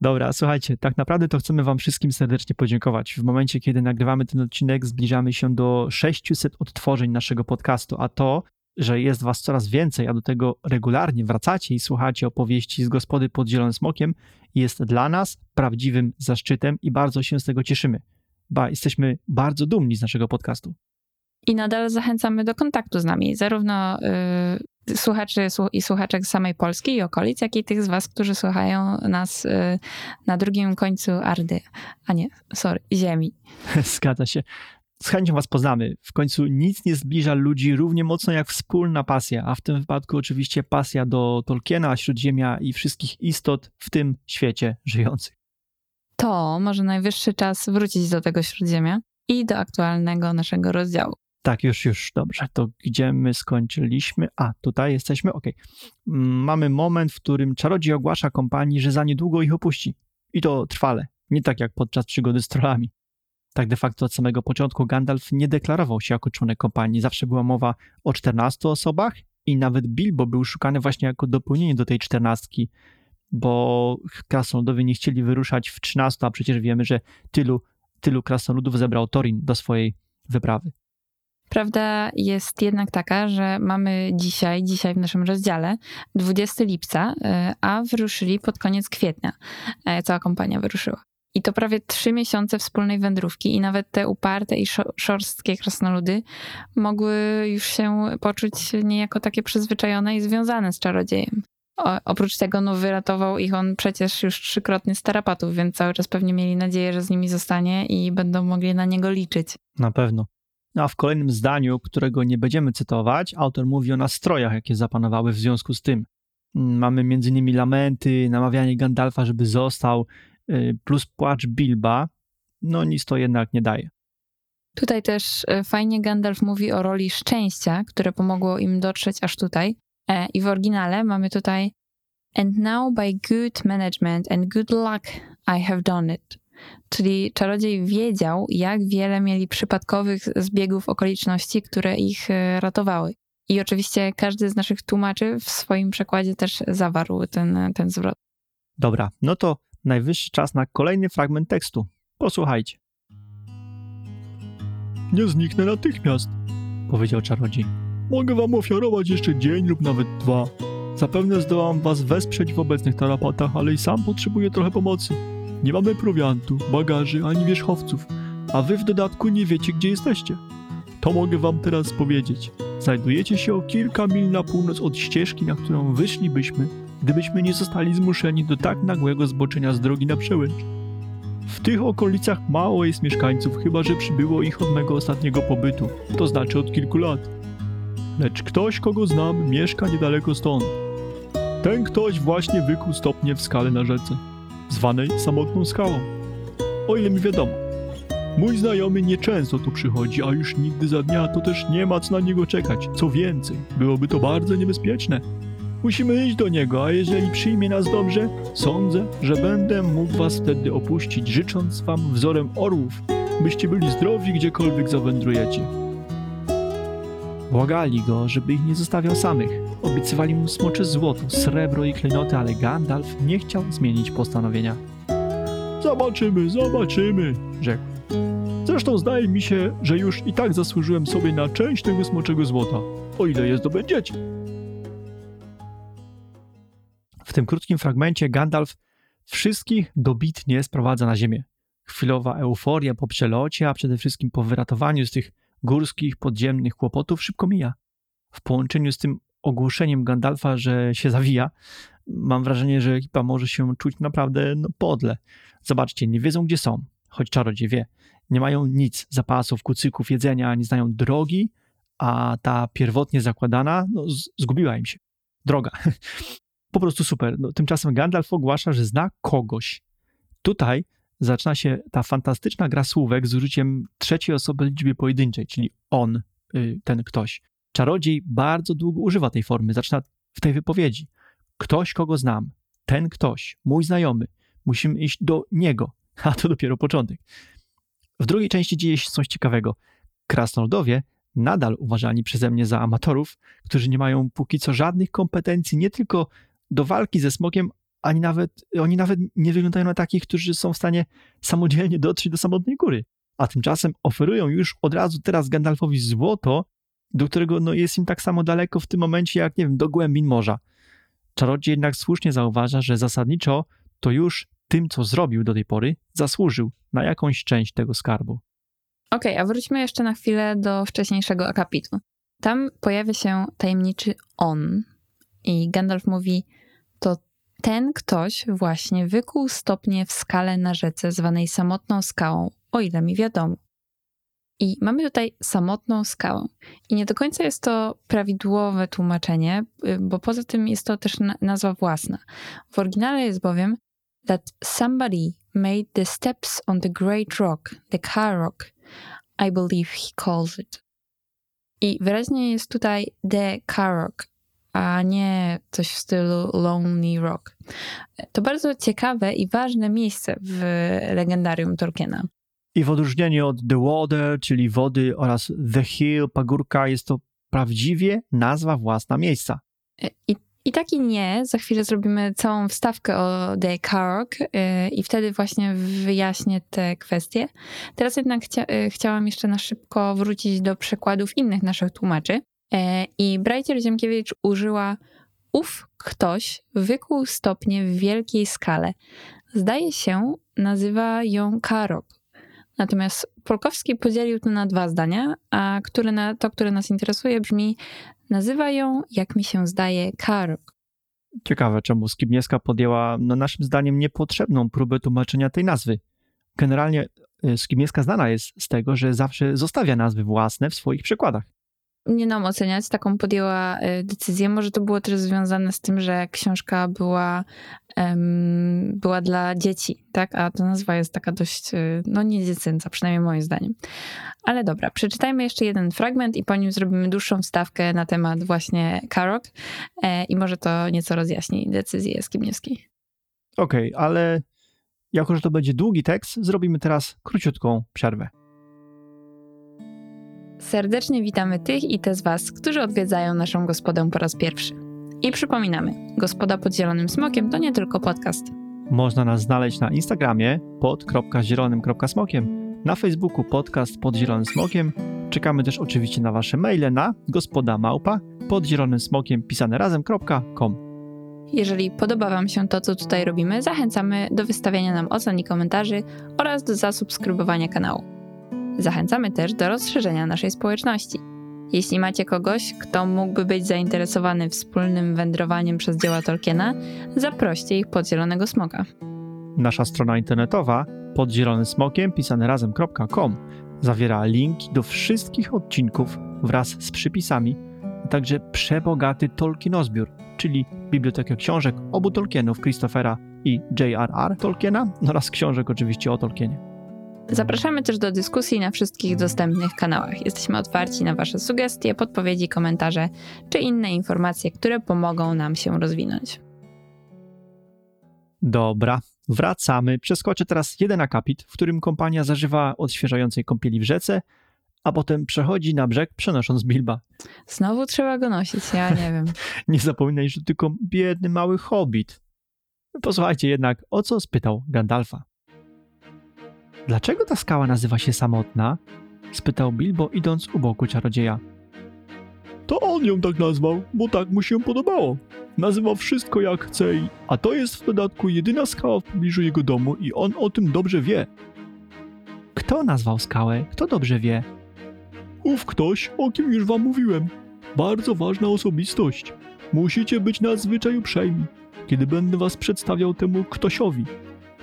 Dobra, słuchajcie, tak naprawdę to chcemy wam wszystkim serdecznie podziękować. W momencie, kiedy nagrywamy ten odcinek, zbliżamy się do 600 odtworzeń naszego podcastu, a to że jest was coraz więcej, a do tego regularnie wracacie i słuchacie opowieści z gospody pod Zielonym Smokiem, jest dla nas prawdziwym zaszczytem i bardzo się z tego cieszymy. Ba, jesteśmy bardzo dumni z naszego podcastu. I nadal zachęcamy do kontaktu z nami, zarówno y, słuchaczy i słuchaczek z samej Polski i okolic, jak i tych z was, którzy słuchają nas y, na drugim końcu Ardy, a nie, sorry, Ziemi. *laughs* Zgadza się. Z chęcią was poznamy. W końcu nic nie zbliża ludzi równie mocno jak wspólna pasja, a w tym wypadku oczywiście pasja do Tolkiena, Śródziemia i wszystkich istot w tym świecie żyjących. To może najwyższy czas wrócić do tego śródziemia i do aktualnego naszego rozdziału. Tak, już, już, dobrze. To gdzie my skończyliśmy? A, tutaj jesteśmy, okej. Mm, Mamy moment, w którym czarodziej ogłasza kompanii, że za niedługo ich opuści. I to trwale, nie tak jak podczas przygody z trollami. Tak de facto od samego początku Gandalf nie deklarował się jako członek kompanii. Zawsze była mowa o 14 osobach i nawet Bilbo był szukany właśnie jako dopełnienie do tej czternastki, bo krasnoludowie nie chcieli wyruszać w 13, a przecież wiemy, że tylu, tylu krasnoludów zebrał Thorin do swojej wyprawy. Prawda jest jednak taka, że mamy dzisiaj, dzisiaj w naszym rozdziale 20 lipca, y, a wyruszyli pod koniec kwietnia. E, Cała kompania wyruszyła. I to prawie trzy miesiące wspólnej wędrówki i nawet te uparte i szo- szorstkie krasnoludy mogły już się poczuć niejako takie przyzwyczajone i związane z czarodziejem. O, oprócz tego no, wyratował ich on przecież już trzykrotnie z tarapatów, więc cały czas pewnie mieli nadzieję, że z nimi zostanie i będą mogli na niego liczyć. Na pewno. No a w kolejnym zdaniu, którego nie będziemy cytować, autor mówi o nastrojach, jakie zapanowały w związku z tym. Mamy m.in. lamenty, namawianie Gandalfa, żeby został, y, plus płacz Bilba. No nic to jednak nie daje. Tutaj też e, fajnie Gandalf mówi o roli szczęścia, które pomogło im dotrzeć aż tutaj. E, I w oryginale mamy tutaj And now by good management and good luck I have done it. Czyli czarodziej wiedział, jak wiele mieli przypadkowych zbiegów okoliczności, które ich e, ratowały. I oczywiście każdy z naszych tłumaczy w swoim przekładzie też zawarł ten, ten zwrot. Dobra, no to najwyższy czas na kolejny fragment tekstu. Posłuchajcie. Nie zniknę natychmiast, powiedział czarodziej. Mogę wam ofiarować jeszcze dzień lub nawet dwa. Zapewne zdołam was wesprzeć w obecnych tarapatach, ale i sam potrzebuję trochę pomocy. Nie mamy prowiantu, bagaży ani wierzchowców, a wy w dodatku nie wiecie, gdzie jesteście. To mogę wam teraz powiedzieć. Znajdujecie się o kilka mil na północ od ścieżki, na którą wyszlibyśmy, gdybyśmy nie zostali zmuszeni do tak nagłego zboczenia z drogi na przełęcz. W tych okolicach mało jest mieszkańców, chyba że przybyło ich od mego ostatniego pobytu, to znaczy od kilku lat. Lecz ktoś, kogo znam, mieszka niedaleko stąd. Ten ktoś właśnie wykuł stopnie w skale na rzece, zwanej samotną skałą. O ile mi wiadomo. Mój znajomy nieczęsto tu przychodzi, a już nigdy za dnia to też nie ma co na niego czekać. Co więcej, byłoby to bardzo niebezpieczne. Musimy iść do niego, a jeżeli przyjmie nas dobrze, sądzę, że będę mógł was wtedy opuścić, życząc wam wzorem orłów, byście byli zdrowi gdziekolwiek zawędrujecie. Błagali go, żeby ich nie zostawiał samych. Obiecywali mu smocze złoto, srebro i klejnoty, ale Gandalf nie chciał zmienić postanowienia. Zobaczymy, zobaczymy, rzekł. Zresztą zdaje mi się, że już i tak zasłużyłem sobie na część tego smoczego złota, o ile je zdobędziecie. W tym krótkim fragmencie Gandalf wszystkich dobitnie sprowadza na ziemię. Chwilowa euforia po przelocie, a przede wszystkim po wyratowaniu z tych górskich, podziemnych kłopotów szybko mija. W połączeniu z tym ogłoszeniem Gandalfa, że się zawija, mam wrażenie, że ekipa może się czuć naprawdę no, podle. Zobaczcie, nie wiedzą gdzie są, choć czarodziej wie. Nie mają nic, zapasów, kucyków, jedzenia, nie znają drogi, a ta pierwotnie zakładana, no, zgubiła im się. Droga. *laughs* po prostu super. No, tymczasem Gandalf ogłasza, że zna kogoś. Tutaj zaczyna się ta fantastyczna gra słówek z użyciem trzeciej osoby liczby pojedynczej, czyli on, y, ten ktoś. Czarodziej bardzo długo używa tej formy, zaczyna w tej wypowiedzi. Ktoś, kogo znam, ten ktoś, mój znajomy, musimy iść do niego, *laughs* a to dopiero początek. W drugiej części dzieje się coś ciekawego. Krasnoludowie nadal uważani przeze mnie za amatorów, którzy nie mają póki co żadnych kompetencji nie tylko do walki ze smokiem, ani nawet, oni nawet nie wyglądają na takich, którzy są w stanie samodzielnie dotrzeć do samotnej góry. A tymczasem oferują już od razu teraz Gandalfowi złoto, do którego no, jest im tak samo daleko w tym momencie, jak nie wiem, do głębin morza. Czarodziej jednak słusznie zauważa, że zasadniczo to już tym, co zrobił do tej pory, zasłużył na jakąś część tego skarbu. Okej, a wróćmy jeszcze na chwilę do wcześniejszego akapitu. Tam pojawia się tajemniczy on i Gandalf mówi, to ten ktoś właśnie wykuł stopnie w skale na rzece zwanej samotną skałą, o ile mi wiadomo. I mamy tutaj samotną skałę. I nie do końca jest to prawidłowe tłumaczenie, y, bo poza tym jest to też na- nazwa własna. W oryginale jest bowiem that somebody made the steps on the great rock, the car rock, I believe he calls it. I wyraźnie jest tutaj the car rock, a nie coś w stylu Lonely Rock. To bardzo ciekawe i ważne miejsce w legendarium Tolkiena. I w odróżnieniu od The Water, czyli wody, oraz The Hill, pagórka, jest to prawdziwie nazwa własna miejsca. I, I tak i nie, za chwilę zrobimy całą wstawkę o The Karok yy, i wtedy właśnie wyjaśnię te kwestie. Teraz jednak chcia, yy, chciałam jeszcze na szybko wrócić do przykładów innych naszych tłumaczy. I Brajcier Ziemkiewicz użyła ów ktoś wykuł stopnie w wielkiej skale. Zdaje się, nazywa ją Karok. Natomiast Polkowski podzielił to na dwa zdania, a które na, to, które nas interesuje, brzmi Nazywa ją, jak mi się zdaje, Karok. Ciekawe, czemu Skibniewska podjęła, no naszym zdaniem, niepotrzebną próbę tłumaczenia tej nazwy. Generalnie y, Skibniewska znana jest z tego, że zawsze zostawia nazwy własne w swoich przykładach. Nie nam oceniać, taką podjęła y, decyzję. Może to było też związane z tym, że książka była, em, była dla dzieci, tak? A ta nazwa jest taka dość, y, no nie dziecięca, przynajmniej moim zdaniem. Ale dobra, przeczytajmy jeszcze jeden fragment i po nim zrobimy dłuższą wstawkę na temat właśnie Karok e, i może to nieco rozjaśni decyzję Skibniewskiej. Okej, ale jako, że to będzie długi tekst, zrobimy teraz króciutką przerwę. Serdecznie witamy tych i te z Was, którzy odwiedzają naszą gospodę po raz pierwszy. I przypominamy, Gospoda pod Zielonym Smokiem to nie tylko podcast. Można nas znaleźć na Instagramie pod.zielonym.smokiem, na Facebooku podcast pod Zielonym Smokiem. Czekamy też oczywiście na Wasze maile na gospodamałpa pod zielonym smokiem pisane razem.com. Jeżeli podoba Wam się to, co tutaj robimy, zachęcamy do wystawiania nam ocen i komentarzy oraz do zasubskrybowania kanału. Zachęcamy też do rozszerzenia naszej społeczności. Jeśli macie kogoś, kto mógłby być zainteresowany wspólnym wędrowaniem przez dzieła Tolkiena, zaproście ich pod Zielonego Smoka. Nasza strona internetowa pod zielonym smokiem pisane razem.com zawiera linki do wszystkich odcinków wraz z przypisami, a także przebogaty Tolkienozbiór, czyli bibliotekę książek obu Tolkienów, Christophera i J.R.R. Tolkiena oraz książek oczywiście o Tolkienie. Zapraszamy też do dyskusji na wszystkich dostępnych kanałach. Jesteśmy otwarci na Wasze sugestie, podpowiedzi, komentarze czy inne informacje, które pomogą nam się rozwinąć. Dobra, wracamy. Przeskoczę teraz jeden akapit, w którym kompania zażywa odświeżającej kąpieli w rzece, a potem przechodzi na brzeg, przenosząc Bilba. Znowu trzeba go nosić, ja nie wiem. *laughs* Nie zapominaj, że tylko biedny mały hobbit. Posłuchajcie jednak, o co spytał Gandalfa. Dlaczego ta skała nazywa się samotna? spytał Bilbo, idąc u boku czarodzieja. To on ją tak nazwał, bo tak mu się podobało. Nazywa wszystko jak chce, i- a to jest w dodatku jedyna skała w pobliżu jego domu i on o tym dobrze wie. Kto nazwał skałę? Kto dobrze wie? Ów ktoś, o kim już wam mówiłem. Bardzo ważna osobistość. Musicie być nadzwyczaj uprzejmi, kiedy będę was przedstawiał temu ktośowi.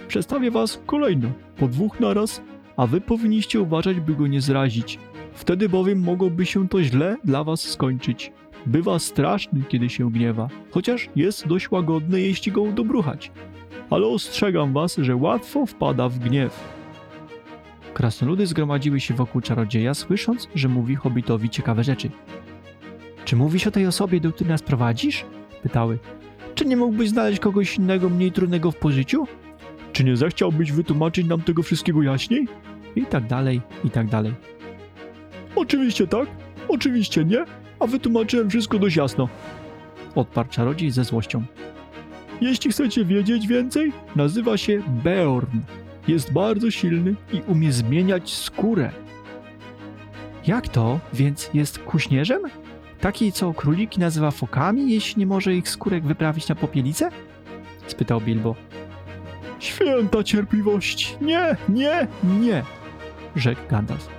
Przedstawię was kolejno, po dwóch naraz, a wy powinniście uważać, by go nie zrazić. Wtedy bowiem mogłoby się to źle dla was skończyć. Bywa straszny, kiedy się gniewa, chociaż jest dość łagodny, jeśli go dobruchać. Ale ostrzegam was, że łatwo wpada w gniew. Krasnoludy zgromadziły się wokół czarodzieja, słysząc, że mówi hobbitowi ciekawe rzeczy. Czy mówisz o tej osobie, do której nas prowadzisz? Pytały. Czy nie mógłbyś znaleźć kogoś innego, mniej trudnego w pożyciu? Czy nie zechciałbyś wytłumaczyć nam tego wszystkiego jaśniej? I tak dalej, i tak dalej. Oczywiście tak, oczywiście nie, a wytłumaczyłem wszystko dość jasno. Odparł czarodziej ze złością. Jeśli chcecie wiedzieć więcej, nazywa się Beorn. Jest bardzo silny i umie zmieniać skórę. Jak to? Więc jest kuśnierzem? Taki, co króliki nazywa fokami, jeśli nie może ich skórek wyprawić na popielicę? spytał Bilbo. Święta cierpliwość! Nie, nie, nie! rzekł Gandalf.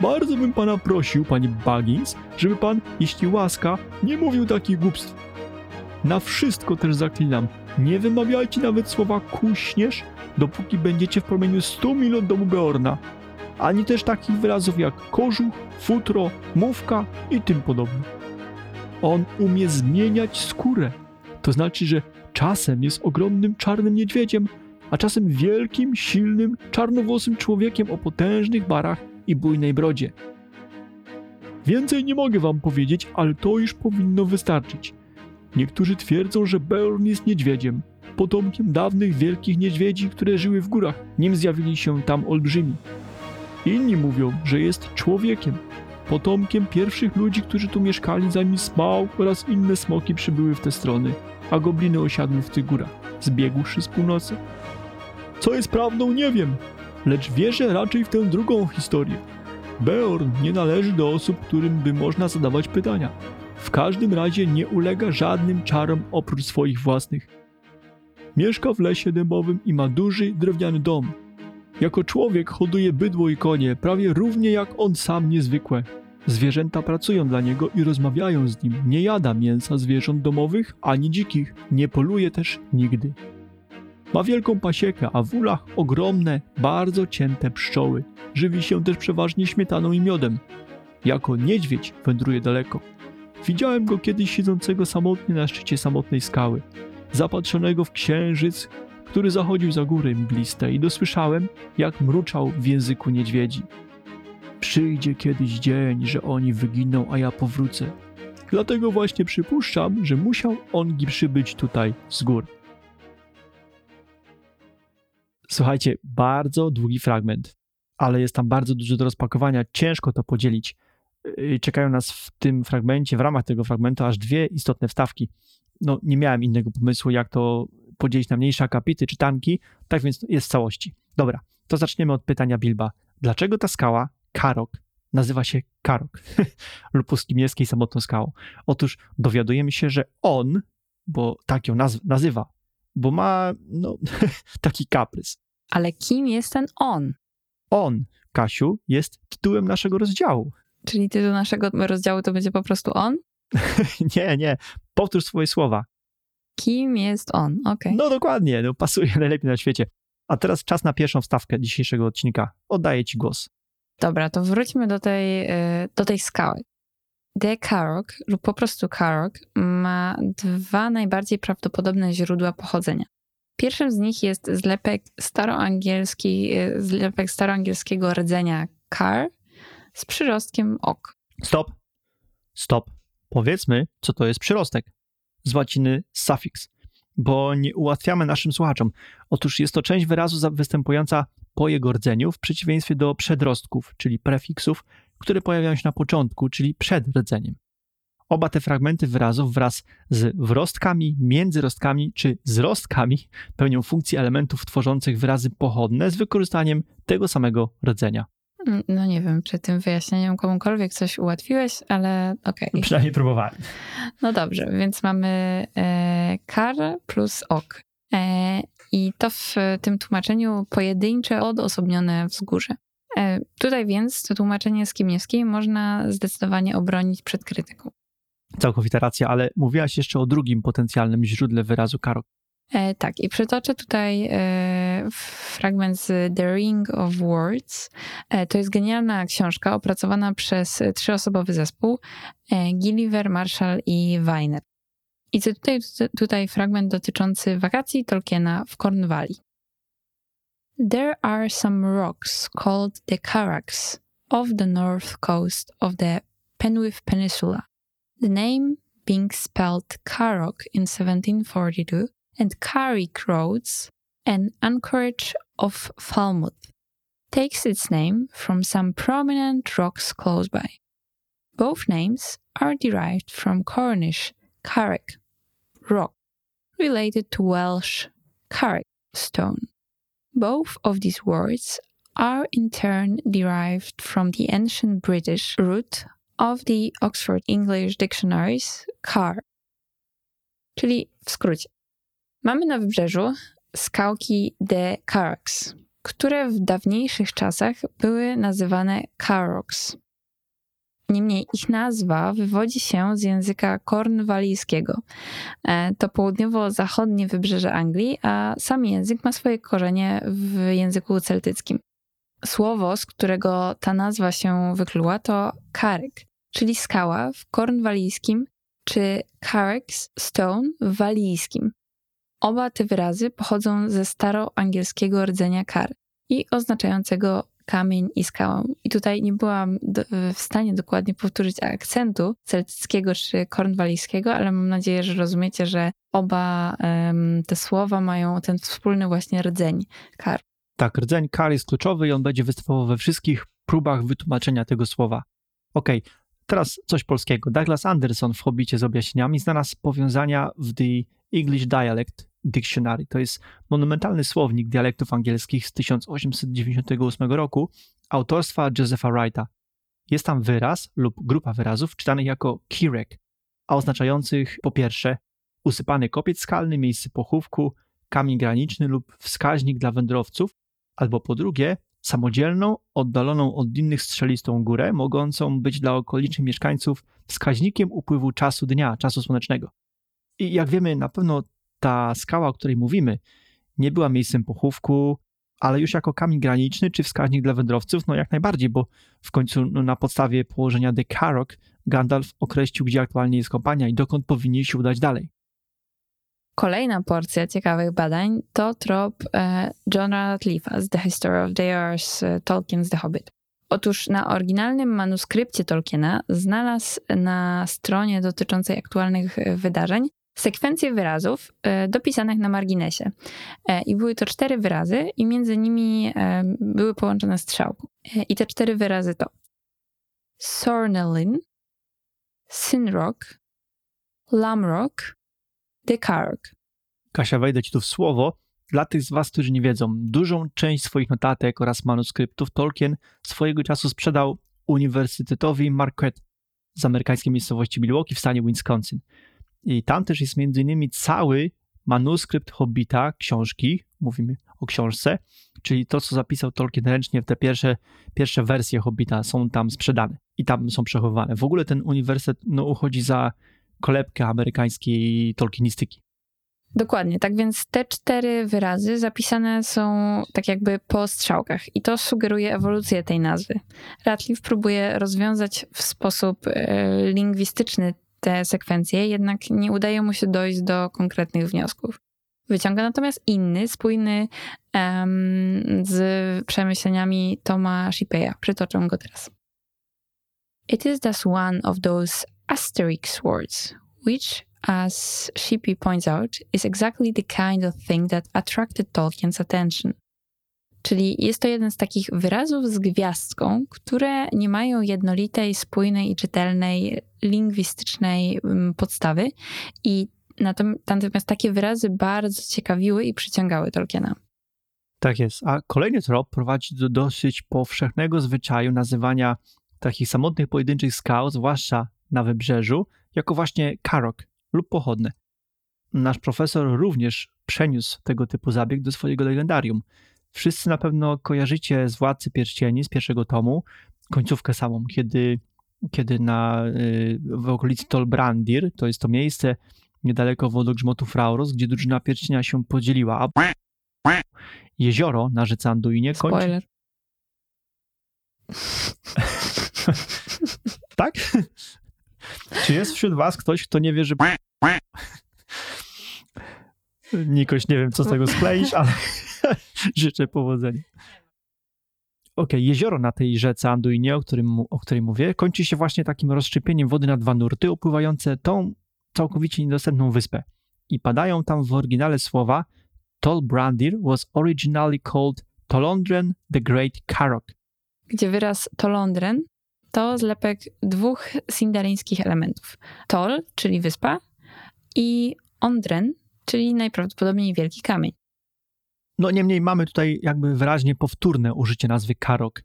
Bardzo bym pana prosił, panie Baggins, żeby pan, jeśli łaska, nie mówił takich głupstw. Na wszystko też zaklinam. Nie wymawiajcie nawet słowa kuśnierz, dopóki będziecie w promieniu 100 mil od domu Beorna. ani też takich wyrazów jak kożuch, futro, mówka i tym podobne. On umie zmieniać skórę. To znaczy, że czasem jest ogromnym czarnym niedźwiedziem, a czasem wielkim, silnym, czarnowłosym człowiekiem o potężnych barach i bujnej brodzie. Więcej nie mogę wam powiedzieć, ale to już powinno wystarczyć. Niektórzy twierdzą, że Beorn jest niedźwiedziem, potomkiem dawnych wielkich niedźwiedzi, które żyły w górach, nim zjawili się tam olbrzymi. Inni mówią, że jest człowiekiem, potomkiem pierwszych ludzi, którzy tu mieszkali, zanim Smaug oraz inne smoki przybyły w te strony, a gobliny osiadły w tych górach, zbiegłszy z północy. Co jest prawdą, nie wiem, lecz wierzę raczej w tę drugą historię. Beorn nie należy do osób, którym by można zadawać pytania. W każdym razie nie ulega żadnym czarom oprócz swoich własnych. Mieszka w lesie dębowym i ma duży, drewniany dom. Jako człowiek hoduje bydło i konie, prawie równie jak on sam niezwykłe. Zwierzęta pracują dla niego i rozmawiają z nim. Nie jada mięsa zwierząt domowych ani dzikich, nie poluje też nigdy. Ma wielką pasiekę, a w ulach ogromne, bardzo cięte pszczoły. Żywi się też przeważnie śmietaną i miodem. Jako niedźwiedź wędruje daleko. Widziałem go kiedyś siedzącego samotnie na szczycie samotnej skały, zapatrzonego w księżyc, który zachodził za góry mgliste i dosłyszałem, jak mruczał w języku niedźwiedzi. Przyjdzie kiedyś dzień, że oni wyginą, a ja powrócę. Dlatego właśnie przypuszczam, że musiał ongi przybyć tutaj z gór. Słuchajcie, bardzo długi fragment, ale jest tam bardzo dużo do rozpakowania, ciężko to podzielić. Yy, Czekają nas w tym fragmencie, w ramach tego fragmentu, aż dwie istotne wstawki. No, nie miałem innego pomysłu, jak to podzielić na mniejsze akapity, czytanki, tak więc jest w całości. Dobra, to zaczniemy od pytania Bilba. Dlaczego ta skała, Karok, nazywa się Karok *laughs* lub po skimielskiej samotną skałą? Otóż dowiadujemy się, że on, bo tak ją naz- nazywa, bo ma, no, *laughs* taki kaprys. Ale kim jest ten on? On, Kasiu, jest tytułem naszego rozdziału. Czyli tytuł naszego rozdziału to będzie po prostu on? *laughs* nie, nie, powtórz swoje słowa. Kim jest on? Okej. No dokładnie, no pasuje *laughs* najlepiej na świecie. A teraz czas na pierwszą wstawkę dzisiejszego odcinka. Oddaję ci głos. Dobra, to wróćmy do tej, y, do tej skały. The Karok, lub po prostu Karok, ma dwa najbardziej prawdopodobne źródła pochodzenia. Pierwszym z nich jest zlepek staroangielski, y, zlepek staroangielskiego rdzenia kar z przyrostkiem ok. Stop. Stop. Powiedzmy, co to jest przyrostek. Z łaciny suffix, bo nie ułatwiamy naszym słuchaczom. Otóż jest to część wyrazu występująca po jego rdzeniu, w przeciwieństwie do przedrostków, czyli prefiksów, które pojawiają się na początku, czyli przed rdzeniem. Oba te fragmenty wyrazów wraz z wrostkami, międzyrostkami czy zrostkami pełnią funkcję elementów tworzących wyrazy pochodne z wykorzystaniem tego samego rdzenia. Mm, No nie wiem, czy tym wyjaśnieniem komukolwiek coś ułatwiłeś, ale okej. Przynajmniej próbowałem. No dobrze, więc mamy e, kar plus ok. E, I to w tym tłumaczeniu pojedyncze, odosobnione wzgórze. E, tutaj więc to tłumaczenie skimniewskiej można zdecydowanie obronić przed krytyką. Całkowita racja, ale mówiłaś jeszcze o drugim potencjalnym źródle wyrazu karok. E, tak, i przytoczę tutaj e, fragment z The Ring of Words. E, to jest genialna książka opracowana przez e, trzyosobowy zespół e, Gilliver, Marshall i Weiner. I cytuję tutaj, tutaj fragment dotyczący wakacji Tolkiena w Cornwalli. There are some rocks called the Carracks off the north coast of the Penwith Peninsula. The name being spelled Carrock in 1742 and Carrick Roads, an anchorage of Falmouth, takes its name from some prominent rocks close by. Both names are derived from Cornish carrick, rock, related to Welsh carrick, stone. Both of these words are in turn derived from the ancient British root of the Oxford English Dictionaries, car. Czyli w skrócie. Mamy na wybrzeżu skałki The Carracks, które w dawniejszych czasach były nazywane Carrocks. Niemniej ich nazwa wywodzi się z języka kornwalijskiego. E, To południowo-zachodnie wybrzeże Anglii, a sam język ma swoje korzenie w języku celtyckim. Słowo, z którego ta nazwa się wykluła, to karyk, czyli skała w kornwalijskim, czy carex stone w walijskim. Oba te wyrazy pochodzą ze staroangielskiego rdzenia kar i oznaczającego kamień i skałę. I tutaj nie byłam do, w stanie dokładnie powtórzyć akcentu celtyckiego czy kornwalijskiego, ale mam nadzieję, że rozumiecie, że oba em, te słowa mają ten wspólny właśnie rdzeń kar. Tak, rdzeń kar jest kluczowy i on będzie występował we wszystkich próbach wytłumaczenia tego słowa. Okej, teraz coś polskiego. Douglas Anderson w Hobbicie z objaśnieniami znalazł powiązania w The English Dialect Dictionary. To jest monumentalny słownik dialektów angielskich z 1898 roku autorstwa Josepha Wrighta. Jest tam wyraz lub grupa wyrazów czytanych jako kirek, a oznaczających po pierwsze usypany kopiec skalny, miejsce pochówku, kamień graniczny lub wskaźnik dla wędrowców, albo po drugie samodzielną, oddaloną od innych strzelistą górę, mogącą być dla okolicznych mieszkańców wskaźnikiem upływu czasu dnia, czasu słonecznego. I jak wiemy, na pewno ta skała, o której mówimy, nie była miejscem pochówku, ale już jako kamień graniczny czy wskaźnik dla wędrowców, no jak najbardziej, bo w końcu no, na podstawie położenia The Carrock Gandalf określił, gdzie aktualnie jest kompania i dokąd powinni się udać dalej. Kolejna porcja ciekawych badań to trop e, Johna Radcliffe'a z The History of the Earth, e, Tolkien's The Hobbit. Otóż na oryginalnym manuskrypcie Tolkiena znalazł na stronie dotyczącej aktualnych e, wydarzeń sekwencję wyrazów e, dopisanych na marginesie. E, I były to cztery wyrazy i między nimi e, były połączone strzałką. I te cztery wyrazy to Sornelin, Sinrock, Lamrock, Decarok. Kasia, wejdę ci tu w słowo. Dla tych z was, którzy nie wiedzą, dużą część swoich notatek oraz manuskryptów Tolkien swojego czasu sprzedał Uniwersytetowi Marquette z amerykańskiej miejscowości Milwaukee w stanie Wisconsin. I tam też jest między innymi cały manuskrypt Hobbita, książki, mówimy o książce, czyli to, co zapisał Tolkien ręcznie w te pierwsze, pierwsze wersje Hobbita są tam sprzedane i tam są przechowywane. W ogóle ten uniwersytet no, uchodzi za kolebkę amerykańskiej tolkienistyki. Dokładnie, tak więc te cztery wyrazy zapisane są tak jakby po strzałkach i to sugeruje ewolucję tej nazwy. Radcliffe próbuje rozwiązać w sposób e, lingwistyczny te sekwencje, jednak nie udaje mu się dojść do konkretnych wniosków. Wyciąga natomiast inny, spójny em, z przemyśleniami Toma Shippeya. Przytoczę go teraz. It is thus one of those asterisk words, which, as Shippey points out, is exactly the kind of thing that attracted Tolkien's attention. Czyli jest to jeden z takich wyrazów z gwiazdką, które nie mają jednolitej, spójnej i czytelnej lingwistycznej mm, podstawy i natom- natomiast takie wyrazy bardzo ciekawiły i przyciągały Tolkiena. Tak jest. A kolejny trop prowadzi do dosyć powszechnego zwyczaju nazywania takich samotnych pojedynczych skał, zwłaszcza na wybrzeżu, jako właśnie karok lub pochodne. Nasz profesor również przeniósł tego typu zabieg do swojego legendarium. Wszyscy na pewno kojarzycie z Władcy Pierścieni z pierwszego tomu, końcówkę samą, kiedy, kiedy na, y, w okolicy Tolbrandir, to jest to miejsce niedaleko wodogrzmotu Frauros, gdzie drużyna pierścienia się podzieliła, a jezioro na rzece Anduinie kończy... Spoiler. *laughs* Tak? Czy jest wśród was ktoś, kto nie wie, że... Nikoś nie wiem, co z tego skleić, ale *laughs* życzę powodzenia. Okej, jezioro na tej rzece Anduinie, o, którym, o której mówię, kończy się właśnie takim rozszczepieniem wody na dwa nurty, opływające tą całkowicie niedostępną wyspę. I padają tam w oryginale słowa Tolbrandir was originally called Tolondren the Great Karok. gdzie wyraz Tolondren to zlepek dwóch sindaryńskich elementów. Tol, czyli wyspa, i Ondren, czyli najprawdopodobniej wielki kamień. No niemniej mamy tutaj jakby wyraźnie powtórne użycie nazwy Karok,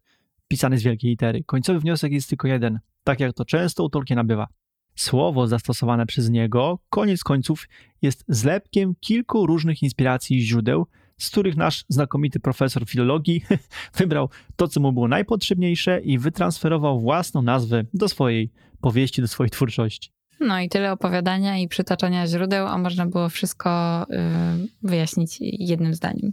pisane z wielkiej litery. Końcowy wniosek jest tylko jeden, tak jak to często u Tolkiena bywa. Słowo zastosowane przez niego, koniec końców, jest zlepkiem kilku różnych inspiracji i źródeł, z których nasz znakomity profesor filologii *laughs* wybrał to, co mu było najpotrzebniejsze i wytransferował własną nazwę do swojej powieści, do swojej twórczości. No i tyle opowiadania i przytaczania źródeł, a można było wszystko y, wyjaśnić jednym zdaniem.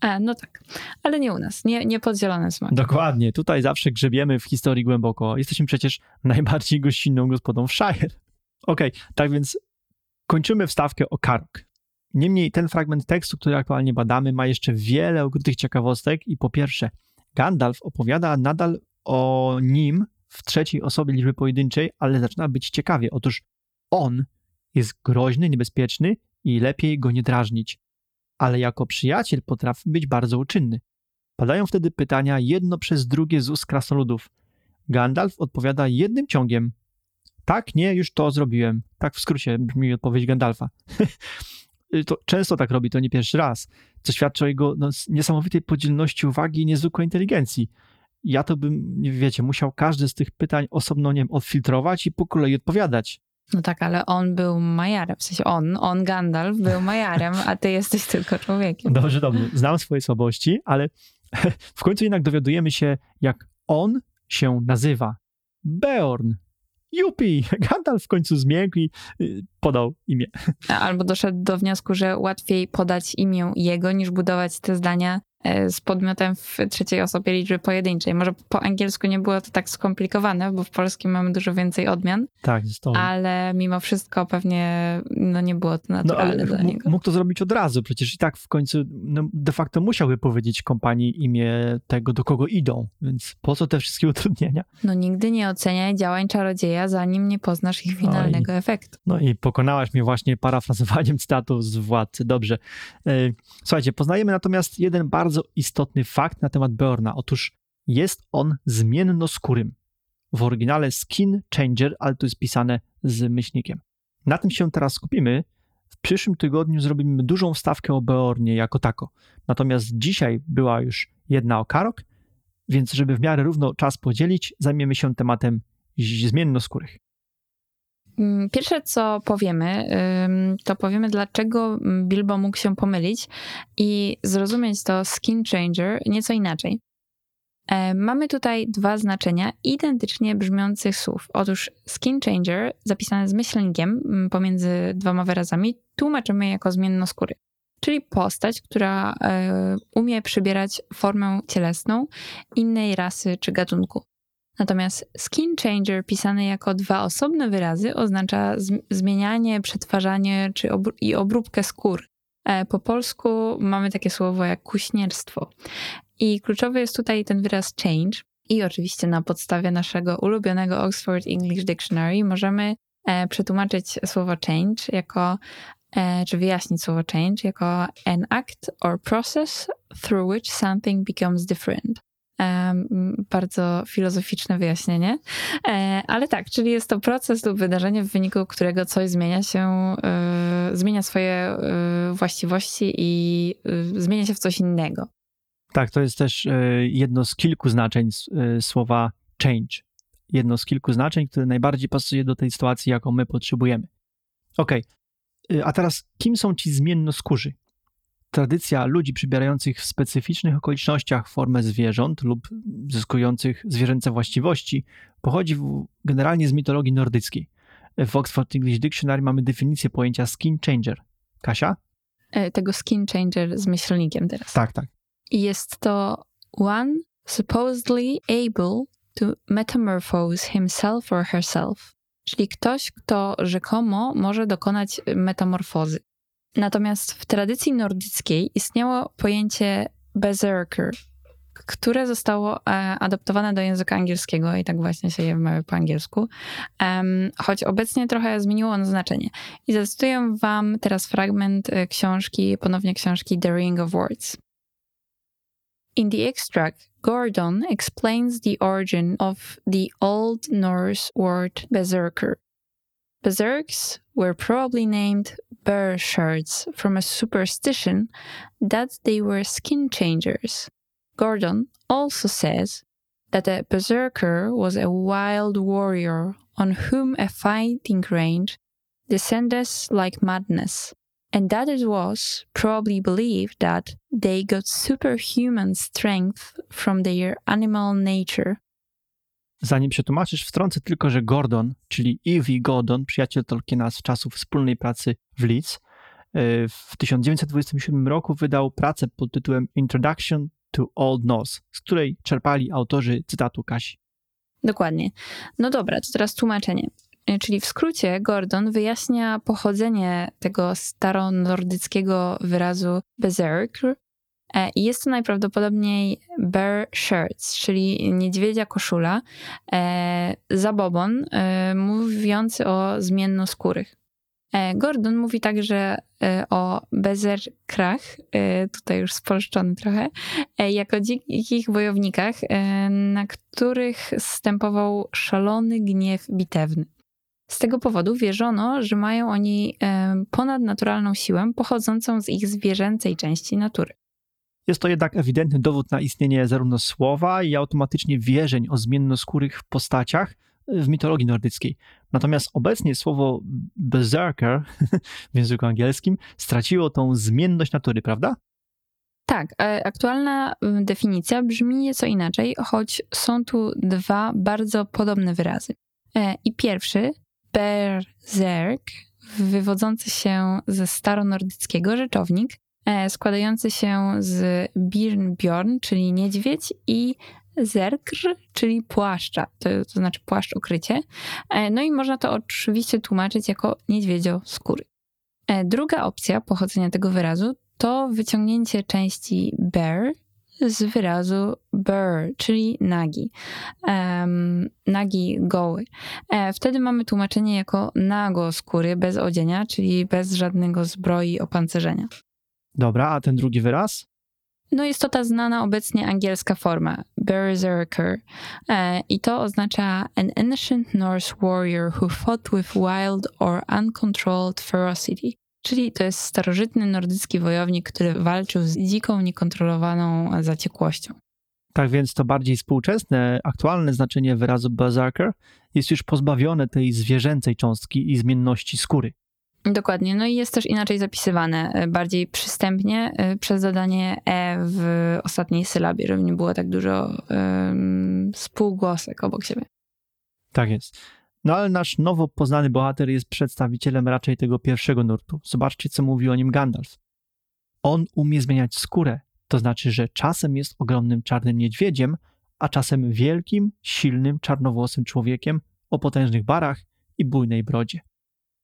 E, no tak, ale nie u nas, nie, nie pod zielonym smakiem. Dokładnie, tutaj zawsze grzebiemy w historii głęboko. Jesteśmy przecież najbardziej gościnną gospodą w Shire. Okej, tak więc kończymy wstawkę o Karok. Niemniej ten fragment tekstu, który aktualnie badamy, ma jeszcze wiele ukrytych ciekawostek i po pierwsze, Gandalf opowiada nadal o nim w trzeciej osobie liczby pojedynczej, ale zaczyna być ciekawie. Otóż on jest groźny, niebezpieczny i lepiej go nie drażnić, ale jako przyjaciel potrafi być bardzo uczynny. Padają wtedy pytania jedno przez drugie z ust krasnoludów. Gandalf odpowiada jednym ciągiem. Tak, nie, już to zrobiłem. Tak w skrócie brzmi odpowiedź Gandalfa. *laughs* to często tak robi, to nie pierwszy raz, co świadczy o jego no, niesamowitej podzielności uwagi i niezwykłej inteligencji. Ja to bym, nie wiecie, musiał każde z tych pytań osobno, nie wiem, odfiltrować i po kolei odpowiadać. No tak, ale on był majarem, w sensie on, on Gandalf był majarem, a ty jesteś tylko człowiekiem. Dobrze, dobrze. Znam swoje słabości, ale *laughs* w końcu jednak dowiadujemy się, jak on się nazywa. Beorn. Jupi! *laughs* Gandalf w końcu zmiękł i y, podał imię. Albo doszedł do wniosku, że łatwiej podać imię jego, niż budować te zdania z podmiotem w trzeciej osobie liczby pojedynczej. Może po angielsku nie było to tak skomplikowane, bo w polskim mamy dużo więcej odmian, Tak, to. ale mimo wszystko pewnie no, nie było to No naturalne ale dla niego. mógł to zrobić od razu, przecież i tak w końcu no, de facto musiałby powiedzieć kompanii imię tego, do kogo idą, więc po co te wszystkie *laughs* utrudnienia? No nigdy nie oceniaj działań czarodzieja, zanim nie poznasz ich No i- finalnego efektu. No i pokonałaś mnie właśnie parafrazowaniem cytatów z Władcy. Dobrze. E, Słuchajcie, poznajemy natomiast jeden bardzo istotny fakt na temat Beorna. Otóż jest on zmiennoskórym. W oryginale skin changer, ale tu jest pisane z myślnikiem. Na tym się teraz skupimy. W przyszłym tygodniu zrobimy dużą wstawkę o Beornie jako tako. Natomiast dzisiaj była już jedna o Karok, więc żeby w miarę równo czas podzielić, zajmiemy się tematem zmiennoskórych. Mm, Pierwsze, co powiemy, to powiemy, dlaczego Bilbo mógł się pomylić i zrozumieć to skin changer nieco inaczej. E, Mamy tutaj dwa znaczenia identycznie brzmiących słów. Otóż skin changer, zapisane z myślnikiem mm, pomiędzy dwoma wyrazami, tłumaczymy jako zmiennoskóry. Czyli postać, która e, umie przybierać formę cielesną innej rasy czy gatunku. Natomiast skin changer pisany jako dwa osobne wyrazy oznacza zm- zmienianie, przetwarzanie czy i obróbkę skór. E, Po polsku mamy takie słowo jak kuśnierstwo. I kluczowy jest tutaj ten wyraz change. I oczywiście na podstawie naszego ulubionego Oxford English Dictionary możemy e, przetłumaczyć słowo change jako, e, czy wyjaśnić słowo change jako an act or process through which something becomes different. Bardzo filozoficzne wyjaśnienie. E, ale tak, czyli jest to proces lub wydarzenie, w wyniku którego coś zmienia się, e, zmienia swoje e, właściwości i zmienia się w coś innego. Tak, to jest też jedno z kilku znaczeń słowa change. Jedno z kilku znaczeń, które najbardziej pasuje do tej sytuacji, jaką my potrzebujemy. Okej, e, a teraz kim są ci zmiennoskórzy? Tradycja ludzi przybierających w specyficznych okolicznościach formę zwierząt lub zyskujących zwierzęce właściwości pochodzi w, generalnie z mitologii nordyckiej. W Oxford English Dictionary mamy definicję pojęcia skin changer. Kasia? E, tego skin changer z myślnikiem teraz. Tak, tak. I jest to one supposedly able to metamorphose himself or herself. Czyli ktoś, kto rzekomo może dokonać metamorfozy. Natomiast w tradycji nordyckiej istniało pojęcie berserker, które zostało e, adaptowane do języka angielskiego i tak właśnie się je wymawia po angielsku, choć obecnie trochę zmieniło ono znaczenie. I zacytuję wam teraz fragment e, książki, ponownie książki The Ring of Words. In the extract, Gordon explains the origin of the Old Norse word berserker. Berserks were probably named bear shirts from a superstition that they were skin changers. Gordon also says that a berserker was a wild warrior on whom a fighting range descended like madness, and that it was probably believed that they got superhuman strength from their animal nature. Zanim przetłumaczysz, wtrącę tylko, że Gordon, czyli E.V. Gordon, przyjaciel Tolkiena z czasów wspólnej pracy w Leeds, y, w 1927 roku wydał pracę pod tytułem Introduction to Old Norse, z której czerpali autorzy cytatu Kasi. Dokładnie. No dobra, to teraz tłumaczenie. E, Czyli w skrócie Gordon wyjaśnia pochodzenie tego staronordyckiego wyrazu berserker e, i jest to najprawdopodobniej bear shirts, czyli niedźwiedzia koszula, e, zabobon e, mówiący o zmiennoskórych. E, Gordon mówi także e, o bezerkrach, e, tutaj już spolszczony trochę, e, jako dzikich wojownikach, e, na których stępował szalony gniew bitewny. Z tego powodu wierzono, że mają oni e, ponadnaturalną siłę pochodzącą z ich zwierzęcej części natury. Jest to jednak ewidentny dowód na istnienie zarówno słowa i automatycznie wierzeń o zmiennoskórych postaciach w mitologii nordyckiej. Natomiast obecnie słowo berserker *laughs* w języku angielskim straciło tą zmienność natury, prawda? Tak, e, aktualna definicja brzmi nieco inaczej, choć są tu dwa bardzo podobne wyrazy. E, I pierwszy, berserk, wywodzący się ze staronordyckiego rzeczownik, e, składający się z birnbjorn, czyli niedźwiedź, i zerkr, czyli płaszcza, to, to znaczy płaszcz ukrycie. E, No i można to oczywiście tłumaczyć jako niedźwiedzio skóry. E, Druga opcja pochodzenia tego wyrazu to wyciągnięcie części bear z wyrazu burr, czyli nagi. Em, nagi goły. E, wtedy mamy tłumaczenie jako nago skóry, bez odzienia, czyli bez żadnego zbroi opancerzenia. Dobra, a ten drugi wyraz? No jest to ta znana obecnie angielska forma, berserker. E, I to oznacza an ancient Norse warrior who fought with wild or uncontrolled ferocity. Czyli to jest starożytny nordycki wojownik, który walczył z dziką, niekontrolowaną zaciekłością. Tak więc to bardziej współczesne, aktualne znaczenie wyrazu berserker jest już pozbawione tej zwierzęcej cząstki i zmienności skóry. Dokładnie. No i jest też inaczej zapisywane, e, bardziej przystępnie e, przez dodanie e w ostatniej sylabie, żeby nie było tak dużo spółgłosek obok siebie. Tak jest. No ale nasz nowo poznany bohater jest przedstawicielem raczej tego pierwszego nurtu. Zobaczcie, co mówi o nim Gandalf. On umie zmieniać skórę, to znaczy, że czasem jest ogromnym czarnym niedźwiedziem, a czasem wielkim, silnym, czarnowłosym człowiekiem o potężnych barach i bujnej brodzie.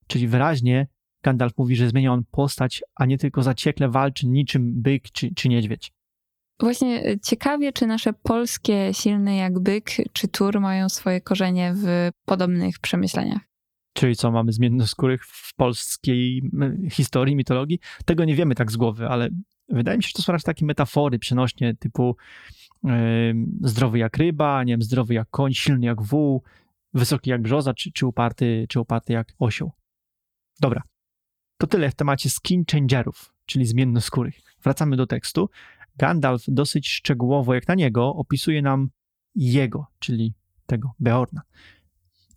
Czyli wyraźnie Gandalf mówi, że zmienia on postać, a nie tylko zaciekle walczy niczym byk czy, czy niedźwiedź. Właśnie e, ciekawie, czy nasze polskie silne jak byk czy tur mają swoje korzenie w podobnych przemyśleniach. Czyli co, mamy zmiennoskórych w polskiej historii, mitologii? Tego nie wiemy tak z głowy, ale wydaje mi się, że to są raczej takie metafory przenośnie typu yy, zdrowy jak ryba, nie wiem, zdrowy jak koń, silny jak wół, wysoki jak brzoza, czy, czy, uparty, czy uparty jak osioł. Dobra, to tyle w temacie skin changerów, czyli zmiennoskórych. Wracamy do tekstu. Gandalf dosyć szczegółowo, jak na niego, opisuje nam jego, czyli tego Beorna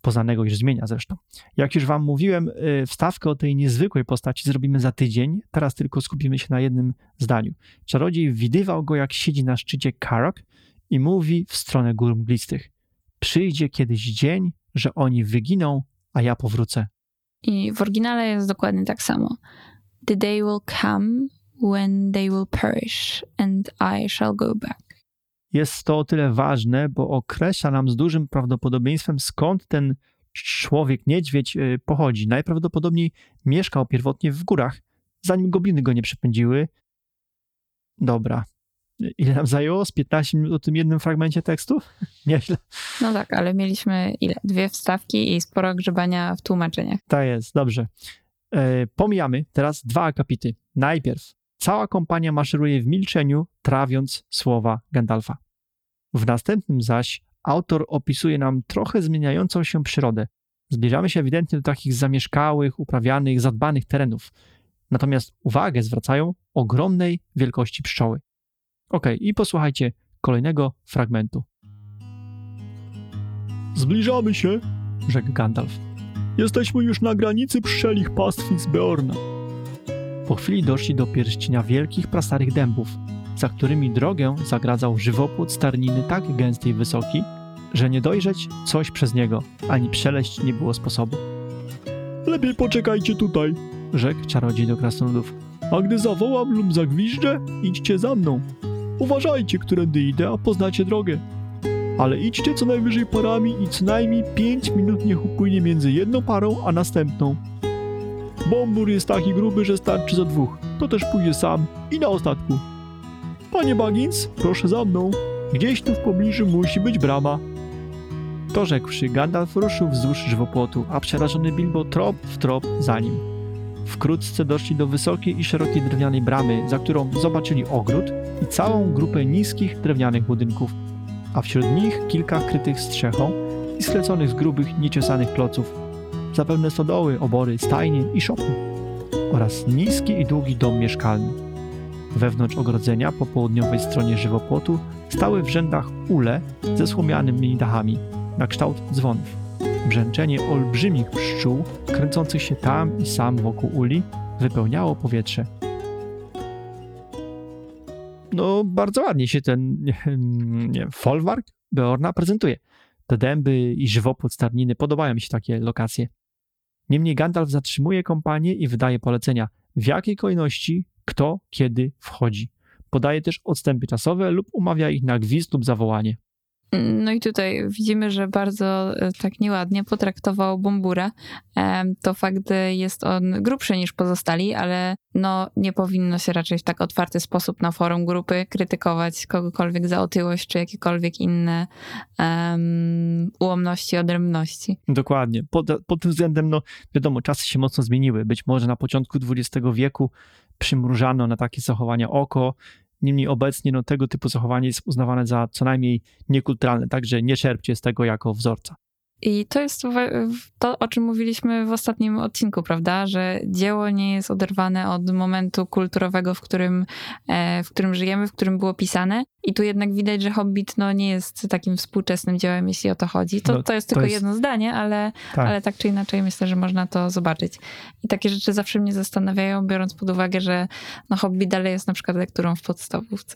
poznanego już zmienia zresztą. Jak już wam mówiłem, y, wstawkę o tej niezwykłej postaci zrobimy za tydzień, teraz tylko skupimy się na jednym zdaniu. Czarodziej widywał go, jak siedzi na szczycie Karok i mówi w stronę gór mglistych. Przyjdzie kiedyś dzień, że oni wyginą, a ja powrócę. I w oryginale jest dokładnie tak samo. The day will come when they will perish and I shall go back. Jest to o tyle ważne, bo określa nam z dużym prawdopodobieństwem, skąd ten człowiek, niedźwiedź y, pochodzi. Najprawdopodobniej mieszkał pierwotnie w górach, zanim gobliny go nie przepędziły. Dobra. Ile nam zajęło? Z 15 minut o tym jednym fragmencie tekstu? *laughs* Nieźle. No tak, ale mieliśmy ile? Dwie wstawki i sporo grzebania w tłumaczeniach. Tak jest, dobrze. E, pomijamy teraz dwa akapity. Najpierw cała kompania maszeruje w milczeniu, trawiąc słowa Gandalfa. W następnym zaś autor opisuje nam trochę zmieniającą się przyrodę. Zbliżamy się ewidentnie do takich zamieszkałych, uprawianych, zadbanych terenów. Natomiast uwagę zwracają ogromnej wielkości pszczoły. Ok, i posłuchajcie kolejnego fragmentu. Zbliżamy się, rzekł Gandalf. Jesteśmy już na granicy pszczelich pastwisk Beorna. Po chwili doszli do pierścienia wielkich, prastarych dębów, za którymi drogę zagradzał żywopłot starniny tak gęsty i wysoki, że nie dojrzeć coś przez niego, ani przeleść nie było sposobu. Lepiej poczekajcie tutaj, rzekł czarodziej do krasnoludów. A gdy zawołam lub zagwiżdżę, idźcie za mną. Uważajcie, którędy idę, a poznacie drogę. Ale idźcie co najwyżej parami i co najmniej 5 minut niech upłynie między jedną parą a następną. Bombur jest taki gruby, że starczy za dwóch. To też pójdzie sam i na ostatku. Panie Baggins, proszę za mną. Gdzieś tu w pobliżu musi być brama. To rzekłszy, Gandalf ruszył wzdłuż żywopłotu, a przerażony Bilbo trop w trop za nim. Wkrótce doszli do wysokiej i szerokiej drewnianej bramy, za którą zobaczyli ogród i całą grupę niskich drewnianych budynków, a wśród nich kilka krytych strzechą i skleconych z grubych, nieciosanych kloców, zapewne stodoły, obory, stajnie i szopy, oraz niski i długi dom mieszkalny. Wewnątrz ogrodzenia po południowej stronie żywopłotu stały w rzędach ule ze słomianymi dachami, na kształt dzwonów. Brzęczenie olbrzymich pszczół, kręcących się tam i sam wokół uli, wypełniało powietrze. No, bardzo ładnie się ten nie, folwark Beorna prezentuje. Te dęby i żywopłot starniny podobają mi się takie lokacje. Niemniej Gandalf zatrzymuje kompanię i wydaje polecenia, w jakiej kolejności kto kiedy wchodzi. Podaje też odstępy czasowe lub umawia ich na gwizd lub zawołanie. No i tutaj widzimy, że bardzo e, tak nieładnie potraktował Bombura. Em, To fakt, że jest on grubszy niż pozostali, ale no nie powinno się raczej w tak otwarty sposób na forum grupy krytykować kogokolwiek za otyłość czy jakiekolwiek inne em, ułomności, odrębności. Dokładnie. Pod, pod tym względem, no wiadomo, czasy się mocno zmieniły. Być może na początku XX wieku przymrużano na takie zachowania oko. Niemniej obecnie no, tego typu zachowanie jest uznawane za co najmniej niekulturalne, także nie czerpcie z tego jako wzorca. I to jest to, o czym mówiliśmy w ostatnim odcinku, prawda? Że dzieło nie jest oderwane od momentu kulturowego, w którym, e, w którym żyjemy, w którym było pisane. I tu jednak widać, że Hobbit no, nie jest takim współczesnym dziełem, jeśli o to chodzi. To, No, to jest to tylko jest- jedno zdanie, ale Tak. ale tak czy inaczej myślę, że można to zobaczyć. I takie rzeczy zawsze mnie zastanawiają, biorąc pod uwagę, że no, Hobbit dalej jest na przykład lekturą w podstawówce.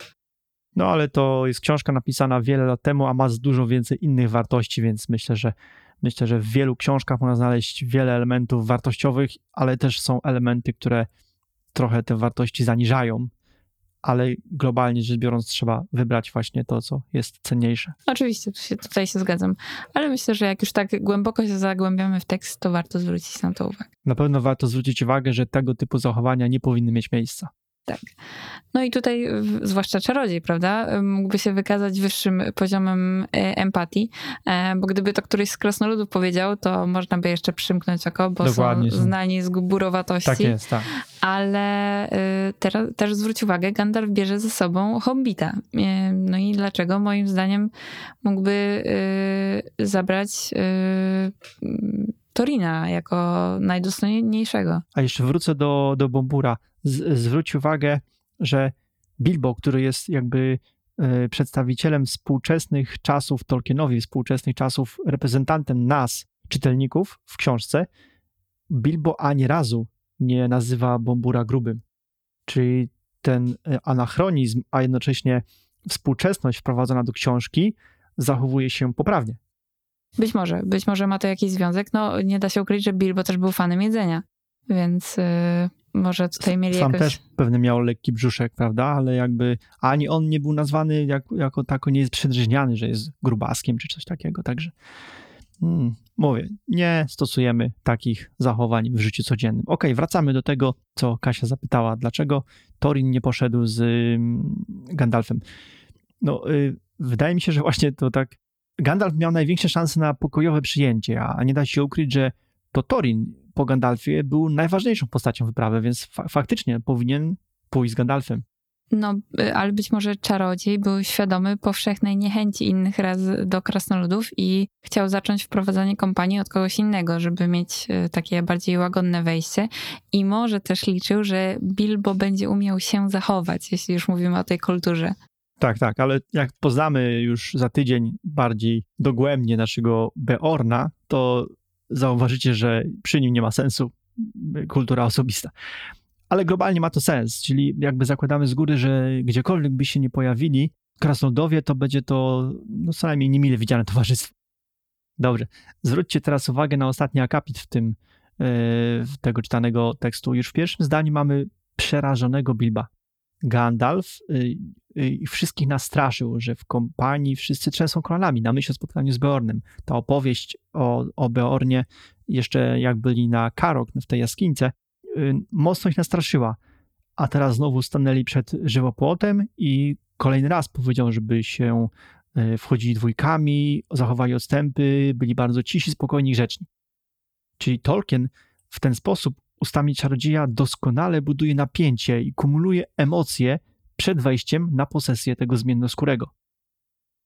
No ale to jest książka napisana wiele lat temu, a ma z dużo więcej innych wartości, więc myślę, że myślę, że w wielu książkach można znaleźć wiele elementów wartościowych, ale też są elementy, które trochę te wartości zaniżają, ale globalnie rzecz biorąc trzeba wybrać właśnie to, co jest cenniejsze. Oczywiście, tu się, tutaj się zgadzam, ale myślę, że jak już tak głęboko się zagłębiamy w tekst, to warto zwrócić na to uwagę. Na pewno warto zwrócić uwagę, że tego typu zachowania nie powinny mieć miejsca. No i tutaj, zwłaszcza czarodziej, prawda, mógłby się wykazać wyższym poziomem e, empatii, e, bo gdyby to któryś z krasnoludów powiedział, to można by jeszcze przymknąć oko, bo Dokładnie, są znani z gburowatości. Tak jest, tak. Ale y, teraz też zwróć uwagę, Gandalf bierze ze sobą Hobbita. No i dlaczego? Moim zdaniem mógłby zabrać Torina jako najdostojniejszego. A jeszcze wrócę do, do Bombura. Z, zwróć uwagę, że Bilbo, który jest jakby e, przedstawicielem współczesnych czasów Tolkienowi, współczesnych czasów, reprezentantem nas, czytelników w książce, Bilbo ani razu nie nazywa Bombura grubym. Czyli ten e, anachronizm, a jednocześnie współczesność wprowadzona do książki zachowuje się poprawnie. Być może, być może ma to jakiś związek. No nie da się ukryć, że Bilbo też był fanem jedzenia, więc y, może tutaj mieli Sam jakoś... też pewnie miał lekki brzuszek, prawda? Ale jakby ani on nie był nazwany jak, jako tako, nie jest przedrzeźniany, że jest grubaskiem czy coś takiego. Także mm, mówię, nie stosujemy takich zachowań w życiu codziennym. Okej, wracamy do tego, co Kasia zapytała. Dlaczego Torin nie poszedł z ym, Gandalfem? No, y, wydaje mi się, że właśnie to tak. Gandalf miał największe szanse na pokojowe przyjęcie, a nie da się ukryć, że to Torin po Gandalfie był najważniejszą postacią wyprawy, więc fa- faktycznie powinien pójść z Gandalfem. No, y, ale być może czarodziej był świadomy powszechnej niechęci innych raz do krasnoludów i chciał zacząć wprowadzanie kompanii od kogoś innego, żeby mieć y, takie bardziej łagodne wejście. I może też liczył, że Bilbo będzie umiał się zachować, jeśli już mówimy o tej kulturze. Tak, tak, ale jak poznamy już za tydzień bardziej dogłębnie naszego Beorna, to zauważycie, że przy nim nie ma sensu kultura osobista. Ale globalnie ma to sens, czyli jakby zakładamy z góry, że gdziekolwiek by się nie pojawili, krasnoludowie, to będzie to no, co najmniej niemile widziane towarzystwo. Dobrze, zwróćcie teraz uwagę na ostatni akapit w tym, yy, tego czytanego tekstu. Już w pierwszym zdaniu mamy przerażonego Bilba. Gandalf yy, yy, wszystkich nastraszył, że w kompanii wszyscy trzęsą kolanami na myśl o spotkaniu z Beornem. Ta opowieść o, o Beornie, jeszcze jak byli na Karok, w tej jaskinice, yy, mocno ich nastraszyła. A teraz znowu stanęli przed żywopłotem i kolejny raz powiedział, żeby się yy, wchodzili dwójkami, zachowali odstępy, byli bardzo cisi, spokojni i grzeczni. Czyli Tolkien w ten sposób ustami czarodzieja doskonale buduje napięcie i kumuluje emocje przed wejściem na posesję tego zmiennoskórego.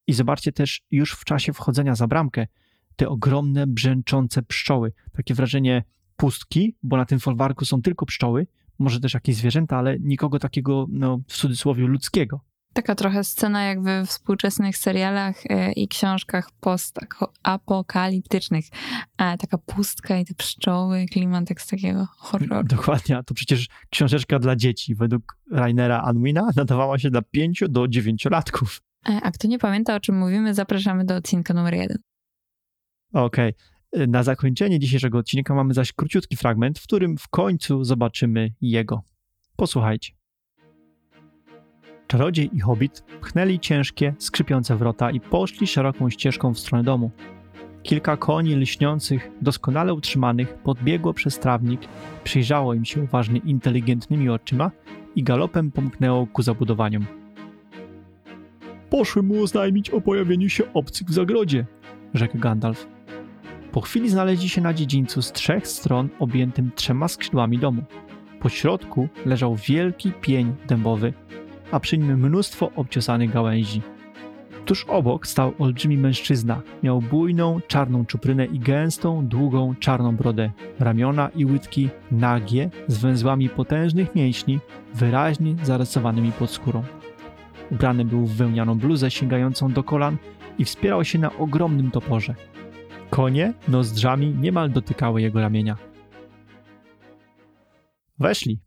I zobaczcie też już w czasie wchodzenia za bramkę te ogromne, brzęczące pszczoły. Takie wrażenie pustki, bo na tym folwarku są tylko pszczoły, może też jakieś zwierzęta, ale nikogo takiego, no, w cudzysłowie, ludzkiego. Taka trochę scena jak we współczesnych serialach e, i książkach postapokaliptycznych. E, taka pustka i te pszczoły, klimat tak z takiego horroru. Dokładnie, a to przecież książeczka dla dzieci. Według Rainera Anwina nadawała się dla 5 do 9 latków. E, A kto nie pamięta, o czym mówimy, zapraszamy do odcinka numer jeden. Okej. Na zakończenie dzisiejszego odcinka mamy zaś króciutki fragment, w którym w końcu zobaczymy jego. Posłuchajcie. Czarodziej i hobbit pchnęli ciężkie, skrzypiące wrota i poszli szeroką ścieżką w stronę domu. Kilka koni lśniących, doskonale utrzymanych, podbiegło przez trawnik, przyjrzało im się uważnie inteligentnymi oczyma i galopem pomknęło ku zabudowaniom. Poszły mu oznajmić o pojawieniu się obcych w zagrodzie, rzekł Gandalf. Po chwili znaleźli się na dziedzińcu z trzech stron objętym trzema skrzydłami domu. Po środku leżał wielki pień dębowy, a przy nim mnóstwo obciosanych gałęzi. Tuż obok stał olbrzymi mężczyzna. Miał bujną, czarną czuprynę i gęstą, długą, czarną brodę. Ramiona i łydki nagie, z węzłami potężnych mięśni, wyraźnie zarysowanymi pod skórą. Ubrany był w wełnianą bluzę sięgającą do kolan i wspierał się na ogromnym toporze. Konie nozdrzami niemal dotykały jego ramienia. Weszli.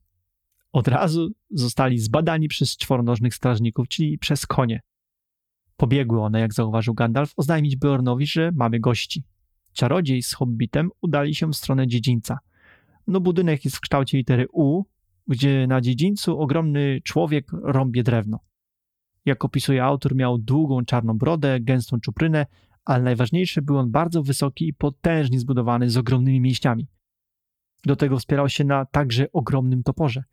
Od razu zostali zbadani przez czworonożnych strażników, czyli przez konie. Pobiegły one, jak zauważył Gandalf, oznajmić Beornowi, że mamy gości. Czarodziej z hobbitem udali się w stronę dziedzińca. No budynek jest w kształcie litery U, gdzie na dziedzińcu ogromny człowiek rąbie drewno. Jak opisuje autor, miał długą czarną brodę, gęstą czuprynę, ale najważniejsze był on bardzo wysoki i potężnie zbudowany z ogromnymi mięśniami. Do tego wspierał się na także ogromnym toporze.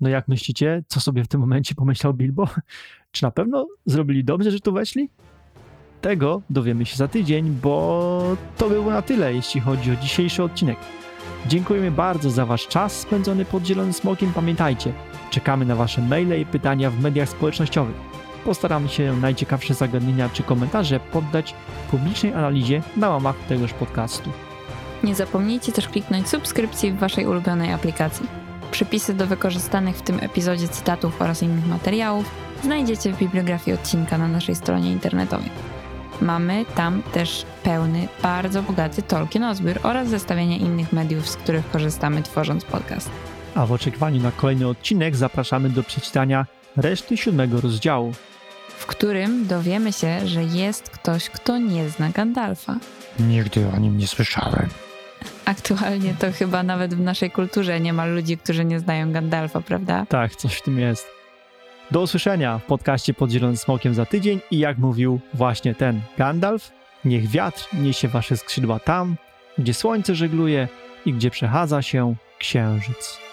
No jak myślicie, co sobie w tym momencie pomyślał Bilbo? *laughs* Czy na pewno zrobili dobrze, że tu weszli? Tego dowiemy się za tydzień, bo to było na tyle, jeśli chodzi o dzisiejszy odcinek. Dziękujemy bardzo za Wasz czas spędzony pod Zielonym Smokiem. Pamiętajcie, czekamy na Wasze maile i pytania w mediach społecznościowych. Postaramy się najciekawsze zagadnienia czy komentarze poddać publicznej analizie na łamach tegoż podcastu. Nie zapomnijcie też kliknąć subskrypcji w waszej ulubionej aplikacji. Przypisy do wykorzystanych w tym epizodzie cytatów oraz innych materiałów znajdziecie w bibliografii odcinka na naszej stronie internetowej. Mamy tam też pełny, bardzo bogaty Tolkien oraz zestawienie innych mediów, z których korzystamy tworząc podcast. A w oczekiwaniu na kolejny odcinek zapraszamy do przeczytania reszty siódmego rozdziału. w którym dowiemy się, że jest ktoś, kto nie zna Gandalfa. Nigdy o nim nie słyszałem. Aktualnie to chyba nawet w naszej kulturze nie ma ludzi, którzy nie znają Gandalfa, prawda? Tak, coś w tym jest. Do usłyszenia w podcaście pod Zielonym Smokiem za tydzień i jak mówił właśnie ten Gandalf, niech wiatr niesie wasze skrzydła tam, gdzie słońce żegluje i gdzie przechadza się księżyc.